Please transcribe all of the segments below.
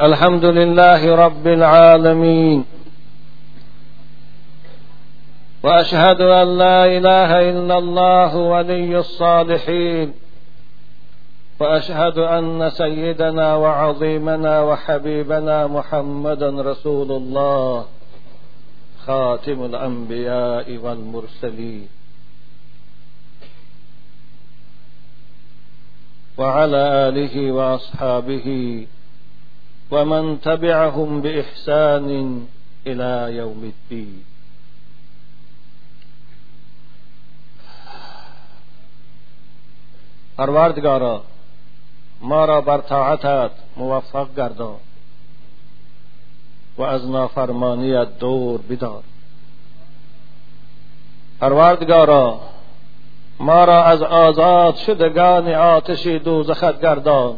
الحمد لله رب العالمين. وأشهد أن لا إله إلا الله ولي الصالحين. وأشهد أن سيدنا وعظيمنا وحبيبنا محمدا رسول الله. خاتم الأنبياء والمرسلين. وعلى آله وأصحابه ومن تبعهم باحسان الى يوم الدين. پروردگارا ما را بر طاعتت موفق گردان و از نافرمانیت دور بدار. پروردگارا ما را از آزاد شدگان آتش دوزخت گردان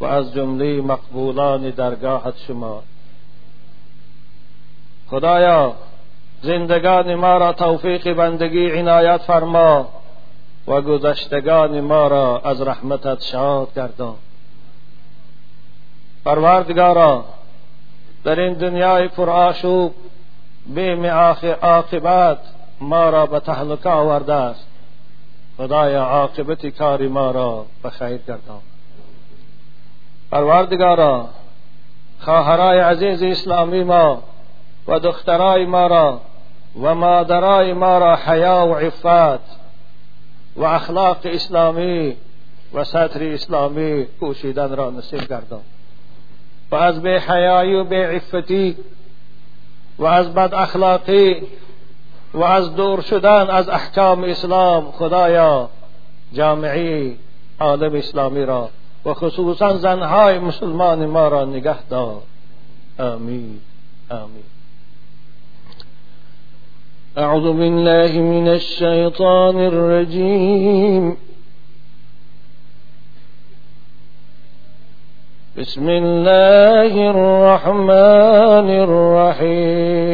و از جمله مقبولان درگاهت شما. خدایا زندگان ما را توفیق بندگی عنایت فرما و گذشتگان ما را از رحمتت شاد گردان. پروردگارا در این دنیای پرآشوب بیم عاقبت ما را به تهلکه آورده است. خدایا عاقبت کاری ما را به خیر گردان. پروردگارا خواهرای عزیز اسلامی ما و دخترای ما را و مادرای ما را حیا و عفت و اخلاق اسلامی و سطر اسلامی پوشیدن را نصیب گردان. و از بی حیایی و بی عفتی و از بد اخلاقی و از دور شدن از احکام اسلام خدایا جامعی عالم اسلامی را و خصوصا زنهای مسلمان ما را نگه دار. آمین. آمین. أعوذ بالله من الشيطان الرجيم بسم الله الرحمن الرحيم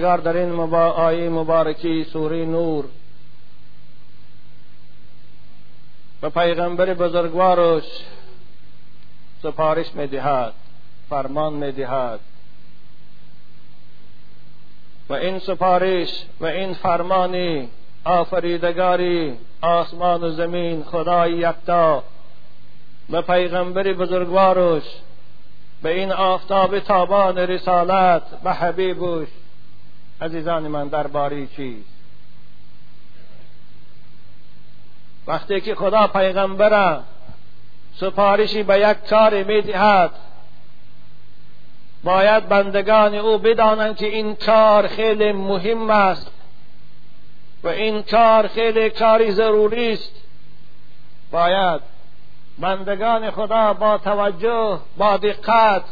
پروردگار در این مبا... آیه مبارکی سوره نور به پیغمبر بزرگوارش سفارش می‌دهد فرمان می‌دهد. و این سفارش و این فرمانی آفریدگاری آسمان و زمین خدای یکتا به پیغمبر بزرگوارش به این آفتاب تابان رسالت به حبیبش عزیزان من درباره چیست وقتی که خدا پیغمبر سفارشی به یک کار می‌دهد باید بندگان او بدانند که این کار خیلی مهم است و این کار خیلی کاری ضروری است. باید بندگان خدا با توجه با دقت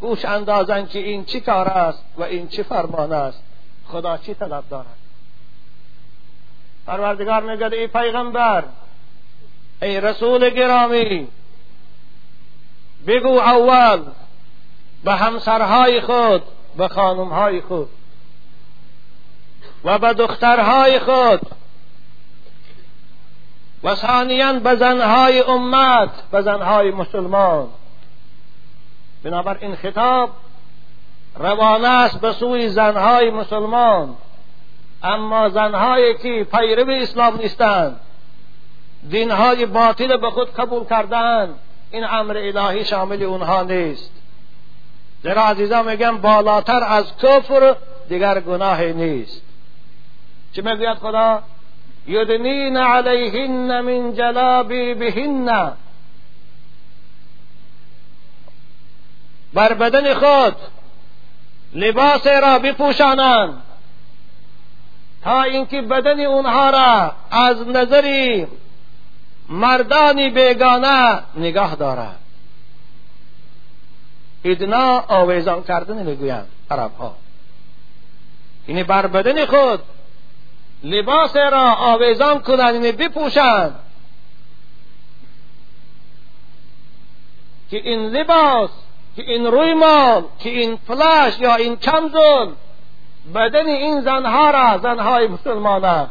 گوش اندازند که این چی کار است و این چی فرمان است. خدا چی طلب دارد؟ پروردگار میگه ای پیغمبر ای رسول گرامی بگو اول به همسرهای خود به خانمهای خود و به دخترهای خود و ثانیا به زنهای امت به زنهای مسلمان. بنابر این خطاب روانه است به سوی زنهای مسلمان. اما زنهایی که پیرو اسلام نیستند دینهای باطل به خود قبول کردن این امر الهی شامل اونها نیست. زیرا عزیزان میگم بالاتر از کفر دیگر گناهی نیست. چه می‌گوید خدا؟ یدنین علیهن من جلابی بهن. بر بدن خود لباس را بپوشانند تا اینکه بدن اونها را از نظری مردانی بیگانه نگاه دارد. ادنا آویزان کردن می‌گویند عرب ها یعنی بر بدن خود لباس را آویزان کنند یعنی بپوشند. که این لباس که این روی مال که این فلاش یا این کمزل بدن این زنها را زنهای مسلمانه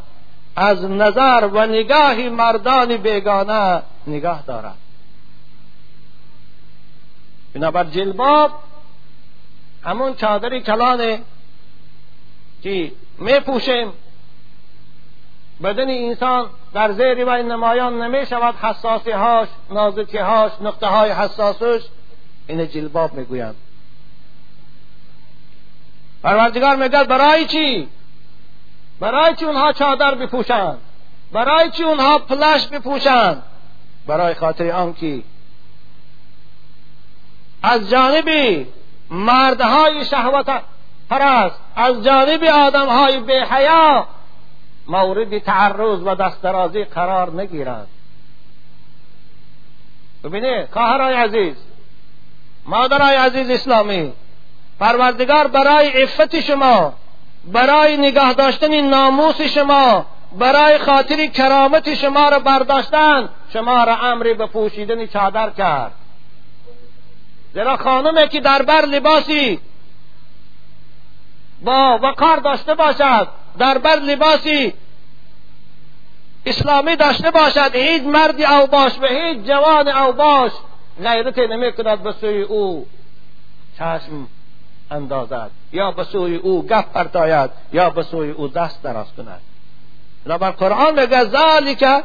از نظر و نگاه مردان بیگانه نگاه دارد بنابر جلباب همون چادری کلانه که می پوشیم بدن انسان در زیر و نمایان نمی شود حساسی هاش نازکی هاش نقطه های حساسش این جلباب می‌گویند پروردگار میگه برای چی؟ برای چی اونها چادر بپوشند؟ برای چی اونها پلش بپوشند؟ برای خاطر آنکه از جانب مردهای شهوت پرست از جانب آدمهای حیا مورد تعرض و دسترازی قرار نگیرند ببینید خواهرای عزیز مادرای عزیز اسلامی پروردگار برای عفت شما برای نگاه داشتن ناموس شما برای خاطر کرامت شما را برداشتن شما را امری به پوشیدن چادر کرد. زیرا خانمی که در بر لباسی با وقار داشته باشد در بر لباسی اسلامی داشته باشد هیچ مردی او باش و هیچ جوان او باش غیرت نمی کند به سوی او چشم اندازد یا به سوی او گپ پرتاید یا به سوی او دست دراز کند. بنابر قرآن میگه ذالک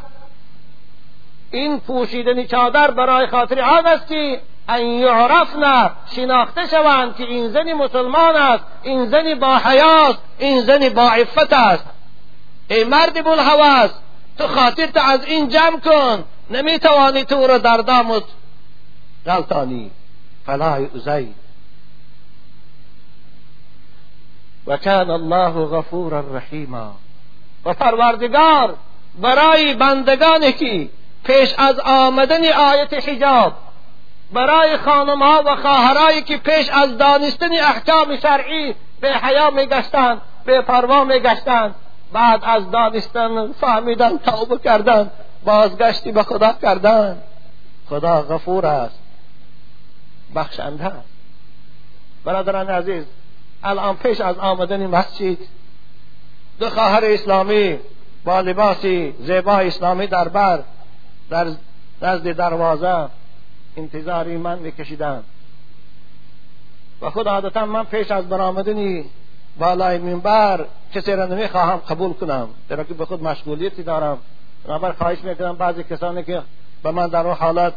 این پوشیدنی چادر برای خاطر آن است که ان یعرفن شناخته شوند که این زنی مسلمان است این زنی با حیاست این زنی با عفت است. ای مرد بولحواس تو خاطرت از این جمع کن. نمی‌توانی تو را در دامت غلطانی فلا یؤذی و کان الله غفورا رحیما. و پروردگار برای بندگانی که پیش از آمدن آیت حجاب برای خانمها و خواهرایی که پیش از دانستن احکام شرعی به حیا میگشتند به پروا میگشتند بعد از دانستن فهمیدن توبه کردن بازگشتی به خدا کردن خدا غفور است. بخشنده است برادران عزیز الان پیش از آمدن مسجد دو خواهر اسلامی با لباسی زیبا اسلامی در بر در نزد دروازه انتظاری من میکشیدم و خود عادتا من پیش از برآمدنی بالای منبر کسی را نمی‌خواهم قبول کنم. در که به خود مشغولیتی دارم. بنابر خواهش می‌کنم بعضی کسانی که به من در اون حالت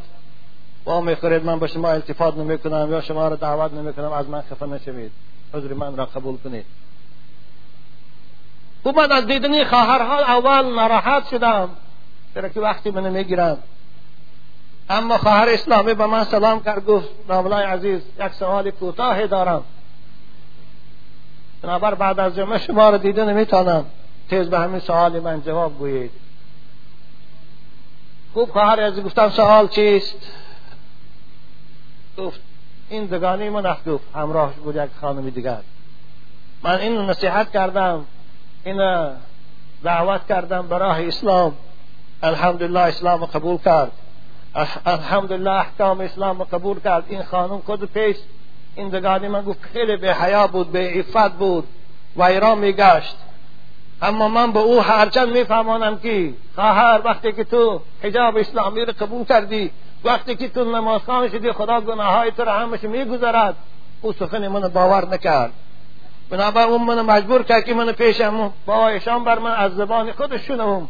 با می‌خورید من به شما التفات نمی‌کنم یا شما را دعوت نمی‌کنم از من خفه نشوید. حضور من را قبول کنید. خوب من از دیدنی خواهرها اول ناراحت شدم. چرا که وقتی من می‌گیرم اما خواهر اسلامی به من سلام کرد گفت ناملای عزیز یک سوال کوتاهی دارم. بنابر بعد از جمعه شما را دیده نمیتانم تیز به همین سوال من جواب گویید. خوب خواهر عزیز گفتم سوال چیست؟ گفت این دگانی من گفت همراهش بود یک خانمی دیگر. من این نصیحت کردم این دعوت کردم برای اسلام. الحمدلله اسلام قبول کرد. الحمدلله احکام اسلام قبول کرد. این خانم خود پیش این دگانی من گفت خیلی به حیا بود به عفت بود و ایران میگشت. اما من به او هرچند میفهمانم که خواهر وقتی که تو حجاب اسلامی رو قبول کردی وقتی که تو نمازخان شدی خدا گناه های تو را همش میگذرد او سخن من باور نکرد. بنابر اون من مجبور کرد که من پیشم با ایشان بر من از زبان خودش شنوم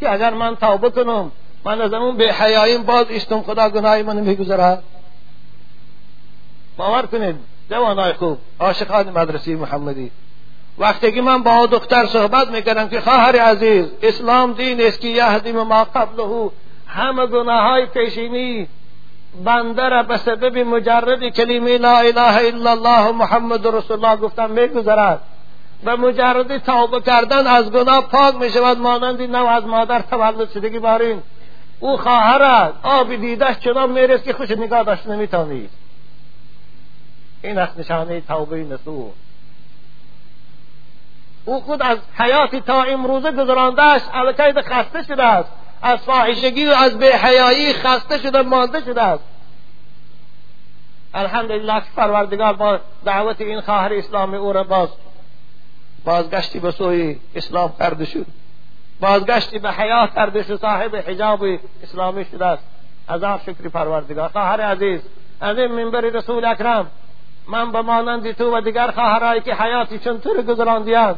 که اگر من توبه کنم من از اون به حیاییم باز استم خدا گناه من میگذرد باور کنید جوانای خوب عاشقان مدرسه محمدی. وقتی که من با دختر صحبت می‌کردم که خواهر عزیز اسلام دین است که یهدیم ما قبله. همه گناه های پیشینی بنده را به سبب مجرد کلمه لا اله الا الله محمد رسول الله گفتم میگذرد. به مجرد توبه کردن از گناه پاک می شود مانند نو از مادر تولد شدگی بارین او خواهر آب دیدش چنان میرس که خوش نگاه داشت نمیتانید این است نشانه توبه نسوح او خود از حیاتی تا امروزه گذراندهش الکید خسته شده است. از فاحشگی و از حیایی خسته شده مانده شده است. الحمدلله که پروردگار با دعوت این خواهر اسلامی او را باز بازگشتی به سوی اسلام کرده شد. بازگشتی به حیات کرده شد. صاحب حجاب اسلامی شده است. عذاب شکری پروردگار. خواهر عزیز از این منبر رسول اکرم من به مانند تو و دیگر خواهرایی که حیاتی چون تو گذراندیند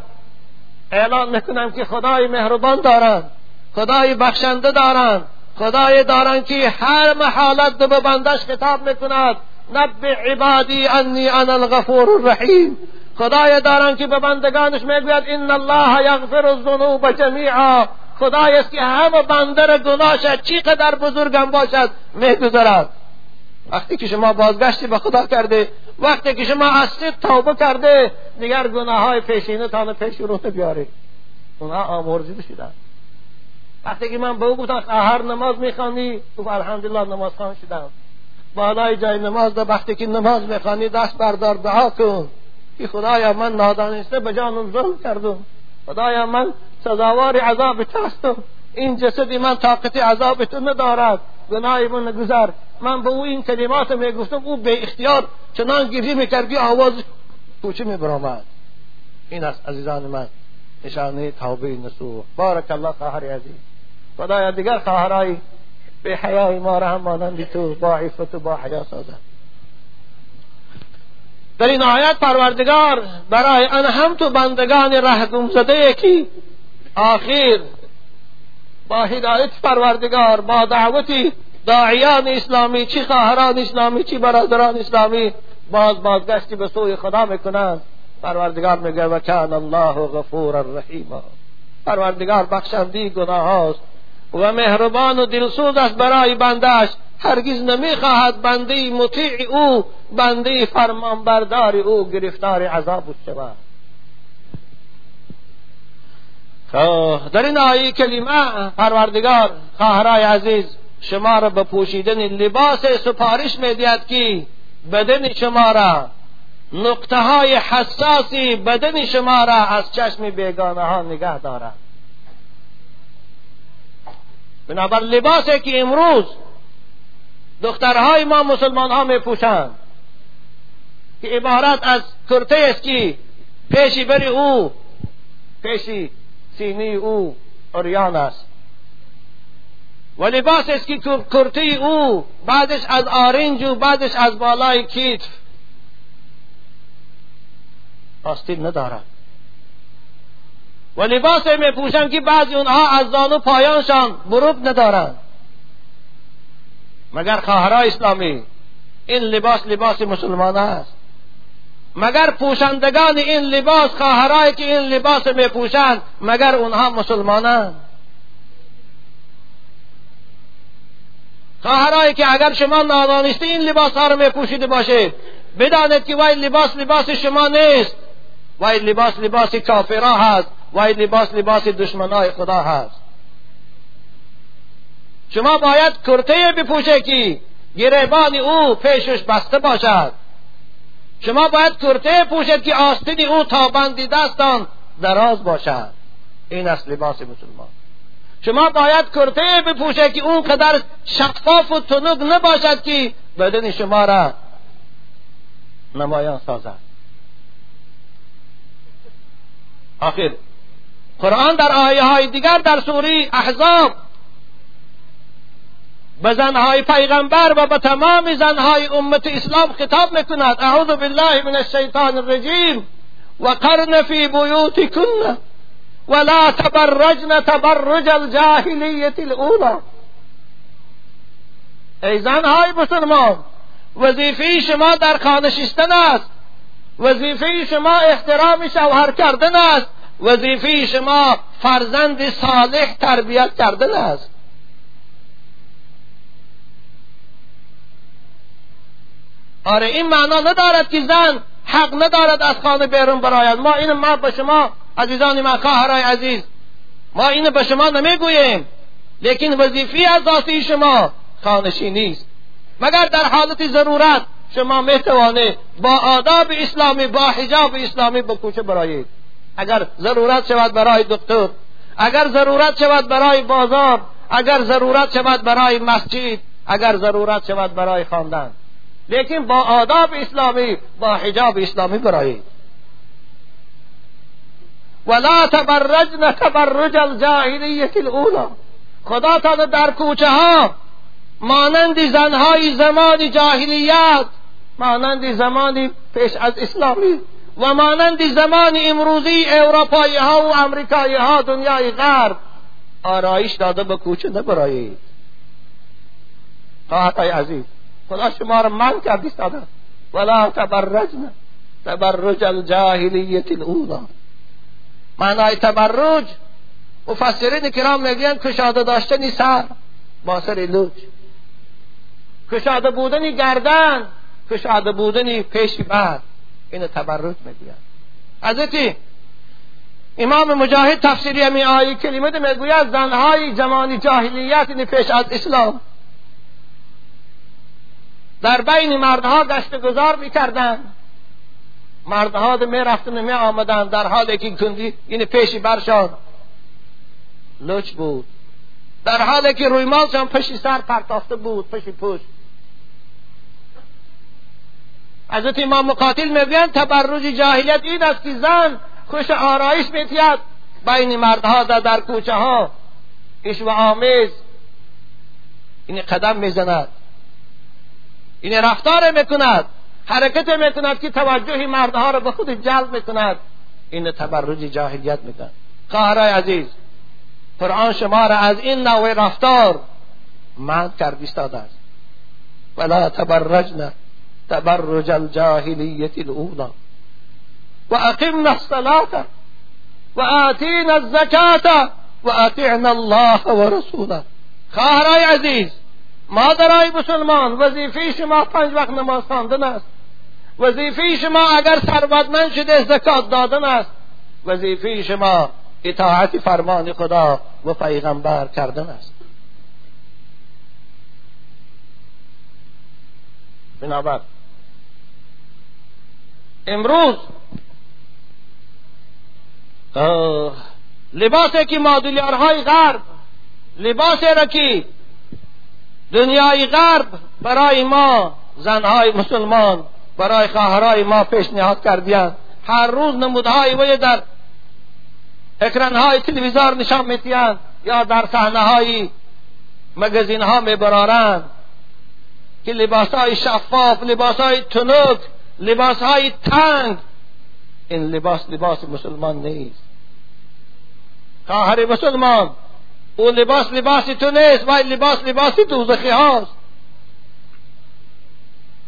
اعلان می‌کنم که خدای مهربان دارند. خدای بخشنده دارند. خدای دارند که هر محالت به بندش خطاب می‌کند. نبع عبادی انی انا الغفور الرحیم. خدای دارند که به بندگانش می‌گوید ان الله یغفر الذنوب جمیعا. خدای است که همه بنده را گناهش چقدر بزرگم باشد میگذرد. وقتی که شما بازگشتی به خدا کرده وقتی که شما از توبه کرده دیگر گناه های پیشینه تان پیش رو بیاره اونها آمرزیده شدن وقتی که من به او گفتم هر نماز می‌خوانی؟ تو الحمدلله نماز خان شدم. بالای جای نماز ده وقتی که نماز می‌خوانی دست بردار دعا کن. که خدایا من نادانسته به جانم ظلم کردم. خدایا من سزاوار عذاب هستم. این جسدی من طاقت عذاب تو ندارد. گناه من گذر من به او این کلمات می گفتم او به اختیار چنان گریه می‌کرد که آواز کوچه می برآمد این است عزیزان من نشانه توبه نسوح بارک الله خواهر عزیز خدایا دیگر خواهرای به حیای ما را هم مانند تو با عفت و با حیا سازد در این آیت پروردگار برای ان هم تو بندگان ره زده که آخر با هدایت پروردگار با دعوتی داعیان اسلامی چی خواهران اسلامی چی برادران اسلامی باز بازگشتی به سوی خدا می‌کنند. پروردگار میگه و کان الله غفور الرحیم پروردگار بخشندی گناه هاست و مهربان و دلسوز است برای بندهش هرگز نمی‌خواهد بنده مطیع او بنده فرمانبردار او گرفتار عذاب شود. خب، در این آیه کلمه پروردگار خواهرای عزیز شما را به پوشیدن لباس سپارش می‌دهد که بدن شما را نقطه های حساسی بدن شما را از چشم بیگانه ها نگه دارد. بنابر لباسی که امروز دخترهای ما مسلمان ها می پوشند که عبارت از کرته است که پیشی بری او پیشی سینی او اریان است. و لباس است که کرته او بعدش از آرنج و بعدش از بالای کیتف آستین ندارد. و لباس می پوشند که بعضی اونها از زانو پایانشان بروب ندارند. مگر خواهرای اسلامی این لباس لباس مسلمان است. مگر پوشندگان این لباس خواهرایی که این لباس می پوشند مگر اونها مسلمانند؟ خواهرایی که اگر شما نادانسته این لباس ها رو می پوشیده باشید بدانید که وای لباس لباس شما نیست وای لباس لباس کافرها هست. وای لباس لباس دشمنای خدا هست. شما باید کرته بپوشه که گریبان او پیشش بسته باشد. شما باید کرته پوشد که آستین او تا بندی دستان دراز باشد. این است لباس مسلمان. شما باید کرته بپوشد که اون قدر شفاف و تنوگ نباشد که بدن شما را نمایان سازد. آخر قرآن در آیه های دیگر در سوره احزاب به زنهای پیغمبر و به تمام زنهای امت اسلام خطاب می‌کند. اعوذ بالله من الشیطان الرجیم و قرن فی بیوتکن ولا تبرجن تبرج الجاهلیت الاولا ای زنهای مسلمان وظیفه شما در خانه شستن است. وظیفه شما احترام شوهر کردن است. وظیفه شما فرزند صالح تربیت کردن است. آره این معنا ندارد که زن حق ندارد از خانه بیرون براید. ما این ما به شما عزیزان من خواهرای عزیز ما اینو به شما نمی‌گوییم لیکن وظیفه اساسی شما خانشی نیست. مگر در حالت ضرورت شما می‌توانید با آداب اسلامی با حجاب اسلامی بکوچه برایید اگر ضرورت شود برای دکتر اگر ضرورت شود برای بازار اگر ضرورت شود برای مسجد اگر ضرورت شود برای خواندن. لیکن با آداب اسلامی با حجاب اسلامی برایید. ولا تبرجن تبرج الجاهلیت الاولا خدا تا در کوچه ها مانند زنهای زمان جاهلیت مانند زمانی پیش از اسلامی و مانند زمان امروزی اروپایی ها و امریکایی ها دنیای غرب آرایش داده به کوچه نبرایید. خواهد عزیز خدا شما را من کردی داده ولا تبرجن تبرج الجاهلیت الاولا معنای تبرج مفسرین کرام می‌گویند کشاده داشتنی سر با سر لوچ. کشاده بودنی گردن کشاده بودنی پیشی بعد این تبرج می‌گویند حضرت امام مجاهد تفسیری همین آیه کلمه می‌گوید زنهای زمان جاهلیت این پیش از اسلام. در بین مردها گشت گذار می‌کردند. مردها می رفتن می آمدن در حالی که کندی این پیشی برشان لچ بود. در حالی که روی مالشان پشی سر پرتافته بود پشی پشت. حضرت امام مقاتل می‌گویند تبرج جاهلیت این است که زن خوش آرایش میتید بین مردها در, در کوچه ها. و آمیز. این قدم می‌زند. این رفتار می‌کند. حرکت می‌کند که توجه مردها را به خود جلب می‌کند. این تبرج جاهلیت می‌کند. خواهرای عزیز قرآن شما را از این نوع رفتار من کردی است. ولا تبرجن تبرج الجاهلیت الاولا و اقمنا الصلاة و آتینا الزکاة و اطعنا الله و رسوله خواهرای عزیز مادرای مسلمان وظیفه شما پنج وقت نماز خواندن است. وظیفه شما اگر ثروتمند شده زکات دادن است. وظیفه شما اطاعت فرمان خدا و پیغمبر کردن است. بنابر امروز لباسی که مادولیارهای غرب لباسی را که دنیای غرب برای ما زنهای مسلمان برای خواهرای ما پیشنهاد کردیند هر روز نمودهای وی در اکرانهای تلویزیون نشان میتیند یا در صحنه های مگزین ها میبرارند که لباس های شفاف لباس های تنک لباس های تنگ. این لباس لباس مسلمان نیست. خواهر مسلمان او لباس لباس تو نیست ولی لباس لباس دوزخی هاست.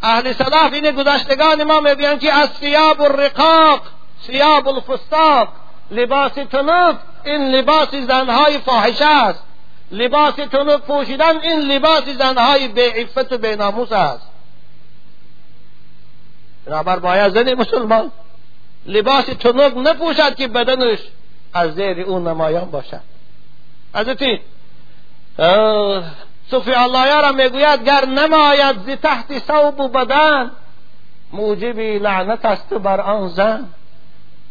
اهل سلاف این گذشتگان ما می‌گویند که از سیاب الرقاق سیاب الفستاق لباس تنوک این لباس زنهای فاحشه است. لباس تنوک پوشیدن این لباس زنهای عفت و ناموس است. بنابر باید زن مسلمان لباس تنوک نپوشد که بدنش از زیر اون نمایان باشد. حضرت صوفی الله را می‌گوید گر نماید ز تحت ثوب بدن موجبی لعنت است بر آن زن.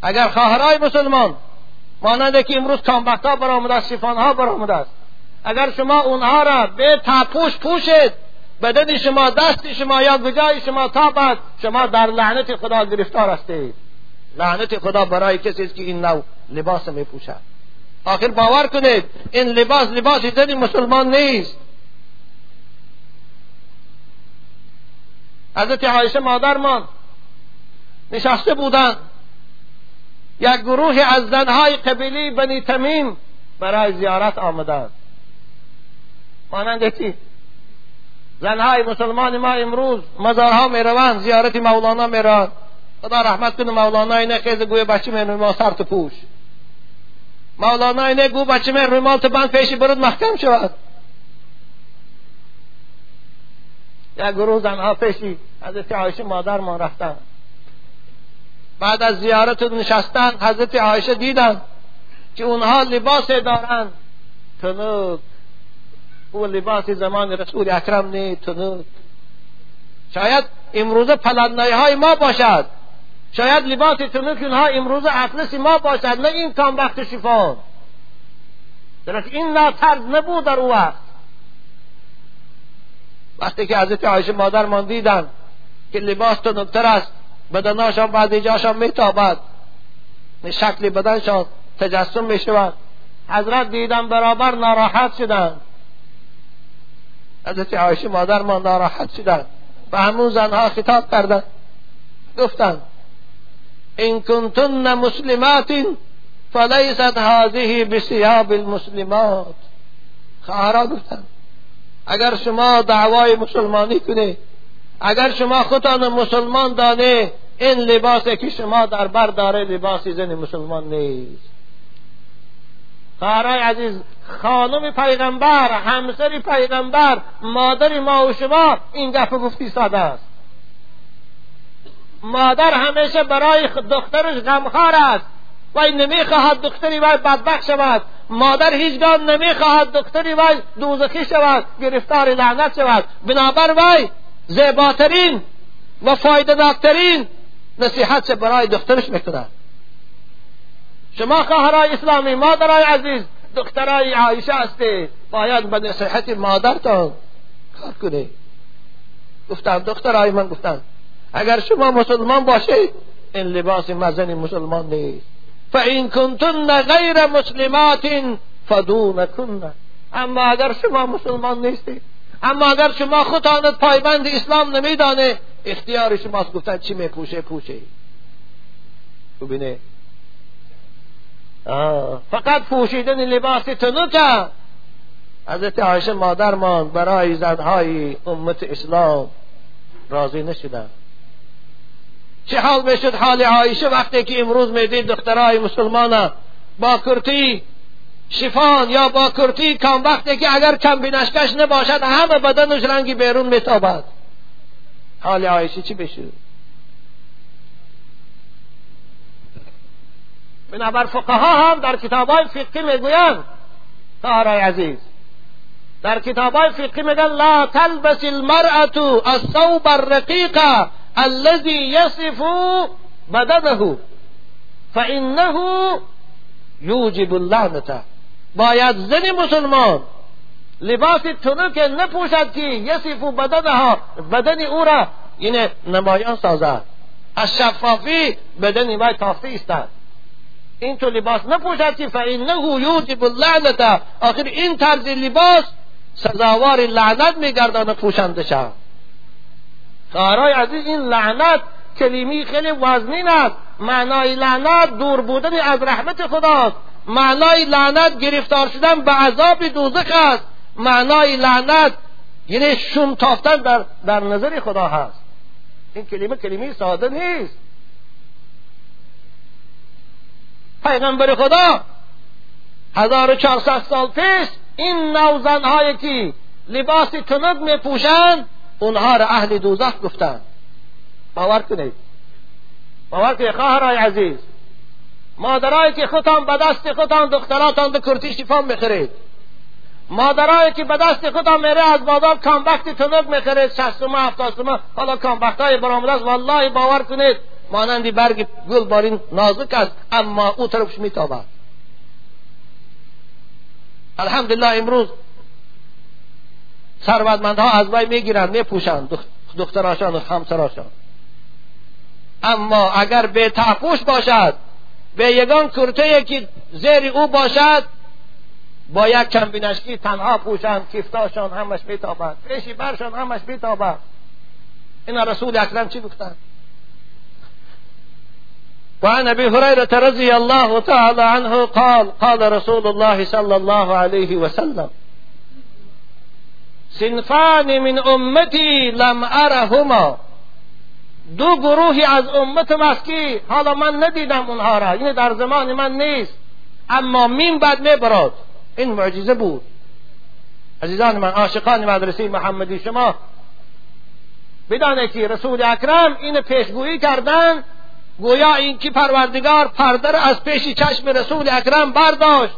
اگر خواهرای مسلمان ماننده که امروز کامبختا برآمده است شفانها برآمده است اگر شما اونها را به تاپوش پوشید بدن شما دست شما یا گجای شما تابد شما در لعنت خدا گرفتار هستید لعنت خدا برای کسی است که این نوع لباس می پوشد آخر باور کنید این لباس لباس زن مسلمان نیست. حضرت عایشه مادرمان نشسته بودند یک گروه از زنهای قبیلی بنی تمیم برای زیارت آمدند. مانند چی زنهای مسلمان ما امروز مزارها می‌روند زیارت مولانا می‌روند خدا رحمت کنه مولانا اینه خیز گوی بچه می ما سر پوش. مولانا اینه گو بچه می روی تو بند پیشی برود محکم شود. یک گروه زنها پیشی حضرت عایشه مادر ما رفتن. بعد از زیارت نشستن حضرت عایشه دیدن که اونها لباس دارند تنوک او لباس زمان رسول اکرم نی تنوک شاید امروز پلندنای های ما باشد. شاید لباس تنوک اونها امروز اطلس ما باشد نه این کام وقت شفا. درست این نه طرز نبود در او وقت. وقتی که حضرت عایشه مادر من دیدن که لباس تنکتر است بدناشان بعد ایجاشان میتابد. شکل بدنشان تجسم می‌شود. حضرت دیدن برابر ناراحت شدن. حضرت عایشه مادر ما ناراحت شدن و همون زنها خطاب کردن. گفتن این کنتن مسلمات فلیست هذه بسیاب المسلمات. خواهرا گفتن اگر شما دعوای مسلمانی کنه اگر شما خودتان مسلمان دانه این لباسی که شما در بر داره لباسی زن مسلمان نیست. خواهرای عزیز خانم پیغمبر همسر پیغمبر مادر ما و شما این گفت گفتی ساده است. مادر همیشه برای دخترش غمخوار است و نمی‌خواهد دختری وی بدبخت شود. مادر هیچگاه نمی‌خواهد دختری وی دوزخی شود گرفتار لعنت شود. بنابر وی زیباترین و فایده دارترین نصیحت برای دخترش می‌کند. شما خواهرای اسلامی مادرای عزیز دخترای عایشه هستی. باید به نصیحت مادرتان کار کنی. گفتم دخترای من گفتن اگر شما مسلمان باشید این لباس مزن مسلمان نیست. فان کنتن غیر مسلمات فدونکن اما اگر شما مسلمان نیستید اما اگر شما خودتانت پایبند اسلام نمیدانه اختیار شماست. گفتن چی میپوشه؟ پوشه. ببینه فقط پوشیدن لباس تنوکه حضرت عایشه مادرمان برای زنهای امت اسلام راضی نشدن چه حال می‌شد حال عایشه وقتی که امروز می‌دید دخترای مسلمان با کرتی شفان یا با کرتی کم وقتی که اگر کم بینشکش نباشد همه بدنش رنگی بیرون میتابد. حال عایشه چی بشود بنابر فقها هم در کتاب های فقهی می‌گویند سهرای عزیز. در کتاب های فقهی میگن لا تلبس المرأة الثوب الرقیق الذي يصف بدنه فانه یوجب اللعنه باید زن مسلمان لباس تنک نپوشد که یصف بدنها بدن او را یعنی نمایان سازد. از شفافی بدن وی تافته استد این تو لباس نپوشد که فانه یوجب اللعنت آخر این طرز لباس سزاوار لعنت میگردانه پوشنده شد خواهرای عزیز این لعنت کلمی خیلی وزنین است. معنای لعنت دور بودن از رحمت خداست. معنای لعنت گرفتار شدن به عذاب دوزخ است. معنای لعنت یعنی شوم تافتن در, در نظر خدا هست. این کلمه کلمه ساده نیست. پیغمبر خدا. هزار و چهارصد سال پیش این نوزنهایی که لباس تنگ می پوشند اونها را اهل دوزخ گفتند. باور کنید. باور کنید خواهرای عزیز. مادرایی که خودتان به دست خودتان دختراتان به کرتی شفا می‌خرید. مادرایی که به دست خودتان میره از بازار کامبخت تنگ می‌خرید. شستومه هفتاسومه حالا کامبخت های برآمده است والله باور کنید مانندی برگ گل بارین نازک است اما او طرفش میتابد. الحمدلله امروز ثروتمندها از وی می‌گیرند میپوشند دختراشان و همسراشان. اما اگر به تحپوش باشد به یگان کرته که زیر او باشد با یک کمبینشکی تنها پوشند کفتاشان همش میتابند پیشی برشان همش میتابند. این رسول اکرم چی گفتند؟ وعن ابي هريره رضي الله تعالى عنه قال قال رسول الله صلى الله عليه وسلم سنفان من امتی لم ارهما دو گروهی از امت مسکی حالا من ندیدم اونها را این در زمان من نیست اما مین بعد می‌برد. این معجزه بود. عزیزان من عاشقان مدرسه محمدی شما بدانه که رسول اکرم این پیشگویی کردن گویا اینکه پروردگار پردر از پیش چشم رسول اکرم برداشت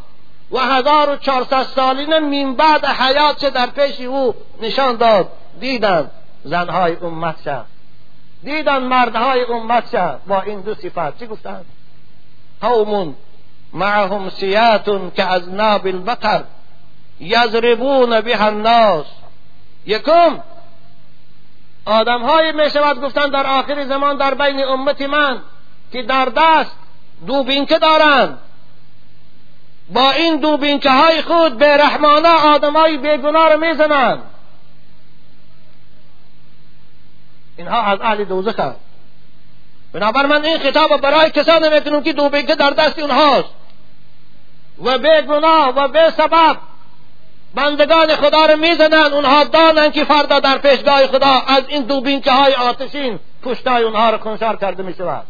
و هزار و چهارصد سالین من بعد حیات در پیش او نشان داد. دیدن زنهای امت دیدن مردهای امت با این دو صفت. چی گفتند قوم معهم سیات که از ناب البقر یضربون به الناس. یکم آدم های می شود گفتن در آخر زمان در بین امت من که در دست دوبینکه دارند. با این دوبینکه های خود به رحمانه آدم های بیگناه رو می‌زنند. اینها از اهل دوزخ هست بنابر من این خطاب برای کسانی می‌کنم که دوبینکه در دست اونهاست. و به گناه و به سبب بندگان خدا رو می‌زنن اونها دانن که فردا در پیشگاه خدا از این دوبینکه های آتشین پشتای اونها رو کنشار کرده می شود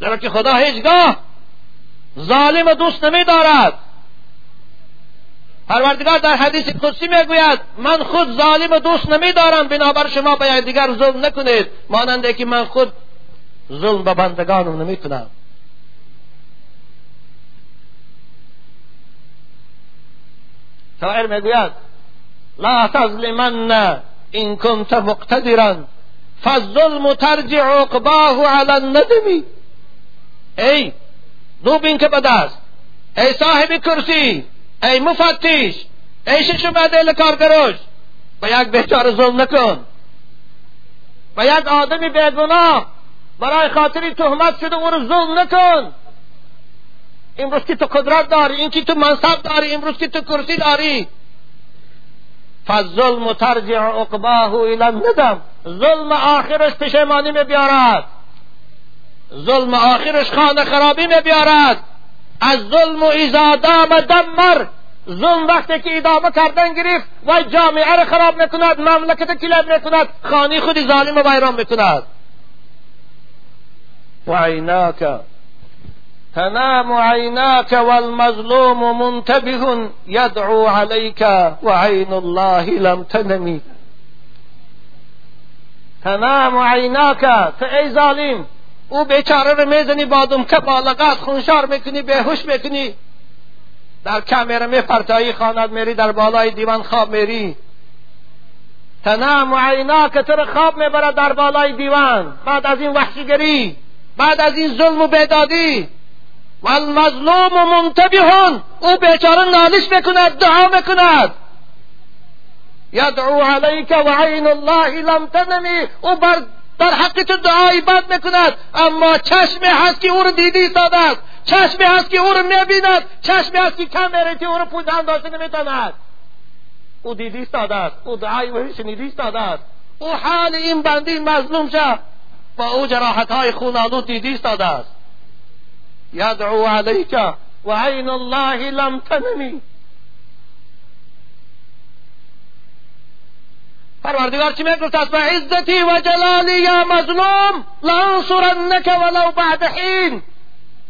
زیرا که خدا هیچگاه ظالم دوست نمی دارد پروردگار در حدیث قدسی می‌گوید من خود ظالم دوست نمی دارم بنابر شما باید دیگر ظلم نکنید. ماننده که من خود ظلم به بندگانم نمی کنم شاعر می‌گوید لا تظلمن این کنت مقتدرا فالظلم ترجع عقباه على الندم. ای دو بین که بدست ای صاحب کرسی ای مفتش ای شش بدل کارگروش به یک بیچاره ظلم نکن. به یک آدمی بیگناه برای خاطری تهمت شده او رو ظلم نکن. امروز که تو قدرت داری این که تو منصب داری امروز که تو کرسی داری. فالظلم ترجع عقباه الى الندم. ظلم آخرش پشیمانی می بیارد ظلم آخرش خانه خرابی می بیارد از ظلم و اذا دام دمر ظلم وقتی که ادامه کردن گرفت و جامعه را خراب می‌کند مملکت کلاب می‌کند خانی خودی ظالم و بیران می‌کند. و عیناک تنام عیناک والمظلوم منتبه يدعو عليك وعين الله لم تنمی تنام تو ای ظالم أو بیچاره رو میزنی با که بالغت خونشار میکنی بهوش میکنی. در کمیره میپرتایی خواند میری در بالای دیوان خواب میری. تنام عیناک تو رو خواب میبرد در بالای دیوان. بعد از این وحشیگری بعد از این ظلم و بیدادی. و المظلوم منتبهون. او بیچاره نالش می‌کند دعا می‌کند یدعو علیک و عین الله لم تنمی. او بر در حق تو دعایی بد می‌کند اما چشمی هست که او رو ایستاده است چشمی هست که او رو می‌بیند. چشمی هست که کم او رو پوزن داشته نمیتاند او دیدی ایستاده است او دعای او شنیدی ایستاده است او حال این بندی مظلوم شد. با او جراحت های خونالود دیدی ایستاده است یدعو علیک و عین الله لم تنمی پروردگار چی می‌گفت است عزتی و جلالی یا مظلوم لانصرنک ولو بعد حین.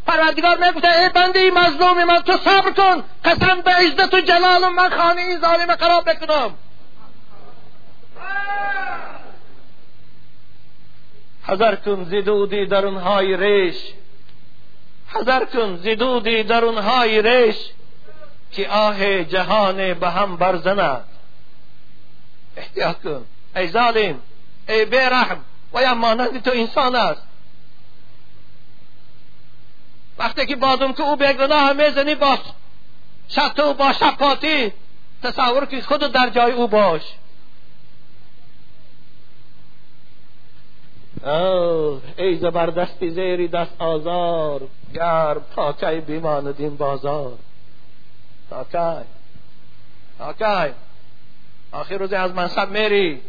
پروردگار می‌گفت ای بنده مظلوم من تو صبر کن قسم به عزت و جلال من خانه این ظالم خراب بکنم. حذر کن زدودی در اونهای ریش حذر کن زدودی در اونهای ریش که آه جهان به هم برزند احتیاط کن ای ظالم ای بیرحم و یا مانند تو انسان است. وقتی که بادم که او بیگناه می‌زنی با و با شقاتی تصور که خود در جای او باش. ای زبردستی زیری دست آزار. گرم کی بیماندیم بازار. تا کی؟ تا کی؟ آخر روز از منصب میری.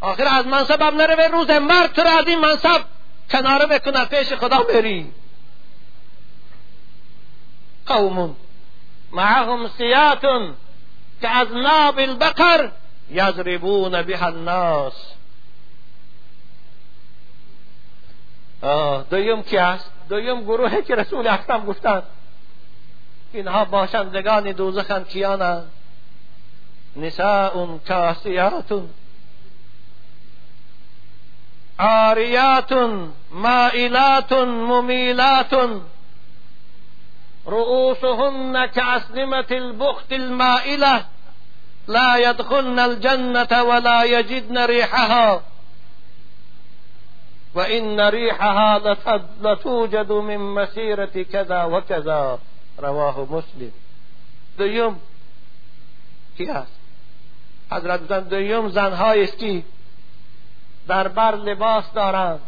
آخر از منصب هم نره روز مرد تو از این منصب کناره بکنه پیش خدا بری. قوم معهم سیات که از ناب البقر یضربون بها الناس. دویم کی است دویم گروهی که رسول اکرم گفتند اینها باشندگان دوزخند کیانند نساء کاسیات. عاریات مائلات ممیلات. رؤوسهن كأسنمة البخت المائلة. لا يدخلن الجنة ولا يجدن ريحها. وإن ريحها لتوجد من مسيرة كذا وكذا رواه مسلم. دویم کی است حضرت زن دویم زنهایی است در بر لباس دارند.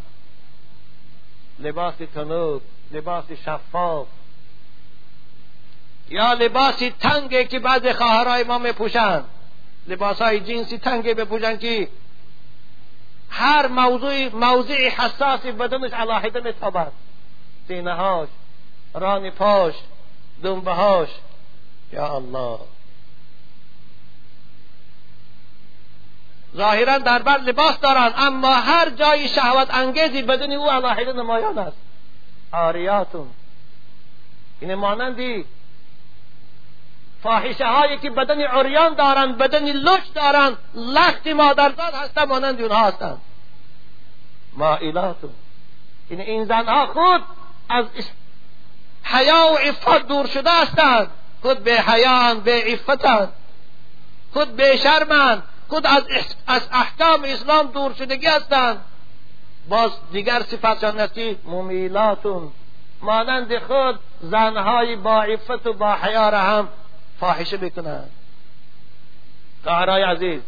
لباس تنوب لباس شفاف. یا لباسی تنگه که بعض خواهرای ما میپوشند. لباس های جنسی تنگه بپوشند که هر موضوع موضع حساسی بدنش علاحده میتابد سینه هاش ران پاش دنبه هاش یا الله. ظاهرا در بر لباس دارند اما هر جای شهوت انگیزی بدون او علاحده نمایان است. آریاتون. این مانندی فاحشه هایی که بدن عریان دارند بدن لش دارند لخت مادرزاد هستند مانند اونها هستند. مائلاتون. این این زنها خود از حیا و عفت دور شده هستند. خود به حیان به عفتند خود به شرمند خود از, از احکام اسلام دور شدگی هستند. باز دیگر صفتشان است ممیلاتون مانند خود زنهای با عفت و با حیا را هم فاحشه بکنند خواهرای عزیز.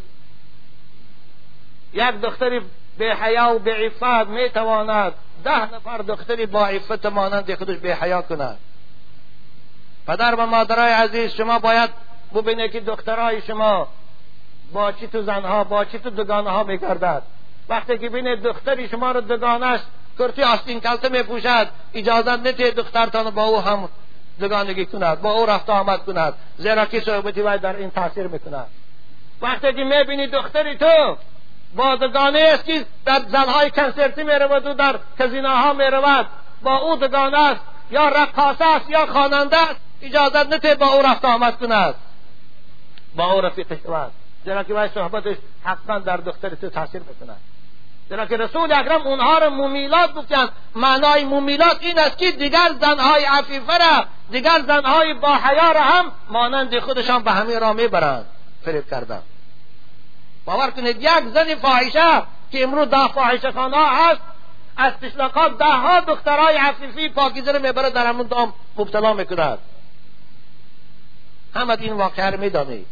یک دختری به حیا و به عفت می تواند ده نفر دختری با عفت مانند خودش به حیا کند. پدر و مادرای عزیز شما باید ببینید که دخترای شما با چی تو زنها با چی تو دگانه ها میگردد. وقتی که بینه دختری شما رو دگانش کرتی آستین کلته میپوشد اجازت نده دخترتان با او هم دگانگی کند با او رفت آمد کند. زیرا که صحبتی باید در این تاثیر می‌کند وقتی که می‌بینی دختری تو با دگانه است که در زنهای کنسرتی می‌رود و در کزیناها می‌رود. با او دگانه است یا رقاصه است یا خواننده است. اجازت نده با او رفت آمد کند. با او رفیق شود زیرا که باید صحبتش حتما در دختر تو تاثیر بکند چرا که رسول اکرم اونها رو مومیلات گفتن. معنای مومیلات این است که دیگر زنهای عفیفه را دیگر زنهای با حیا را هم مانند خودشان به همین را می‌برند. فریب کردن باور کنید یک زن فاحشه که امروز ده فاحشه خانه هست از پیشلقات ده ها دخترهای عفیفی پاکیزه رو می‌بره در همون دام مبتلا می‌کند. همه این واقعه رو می‌دانید.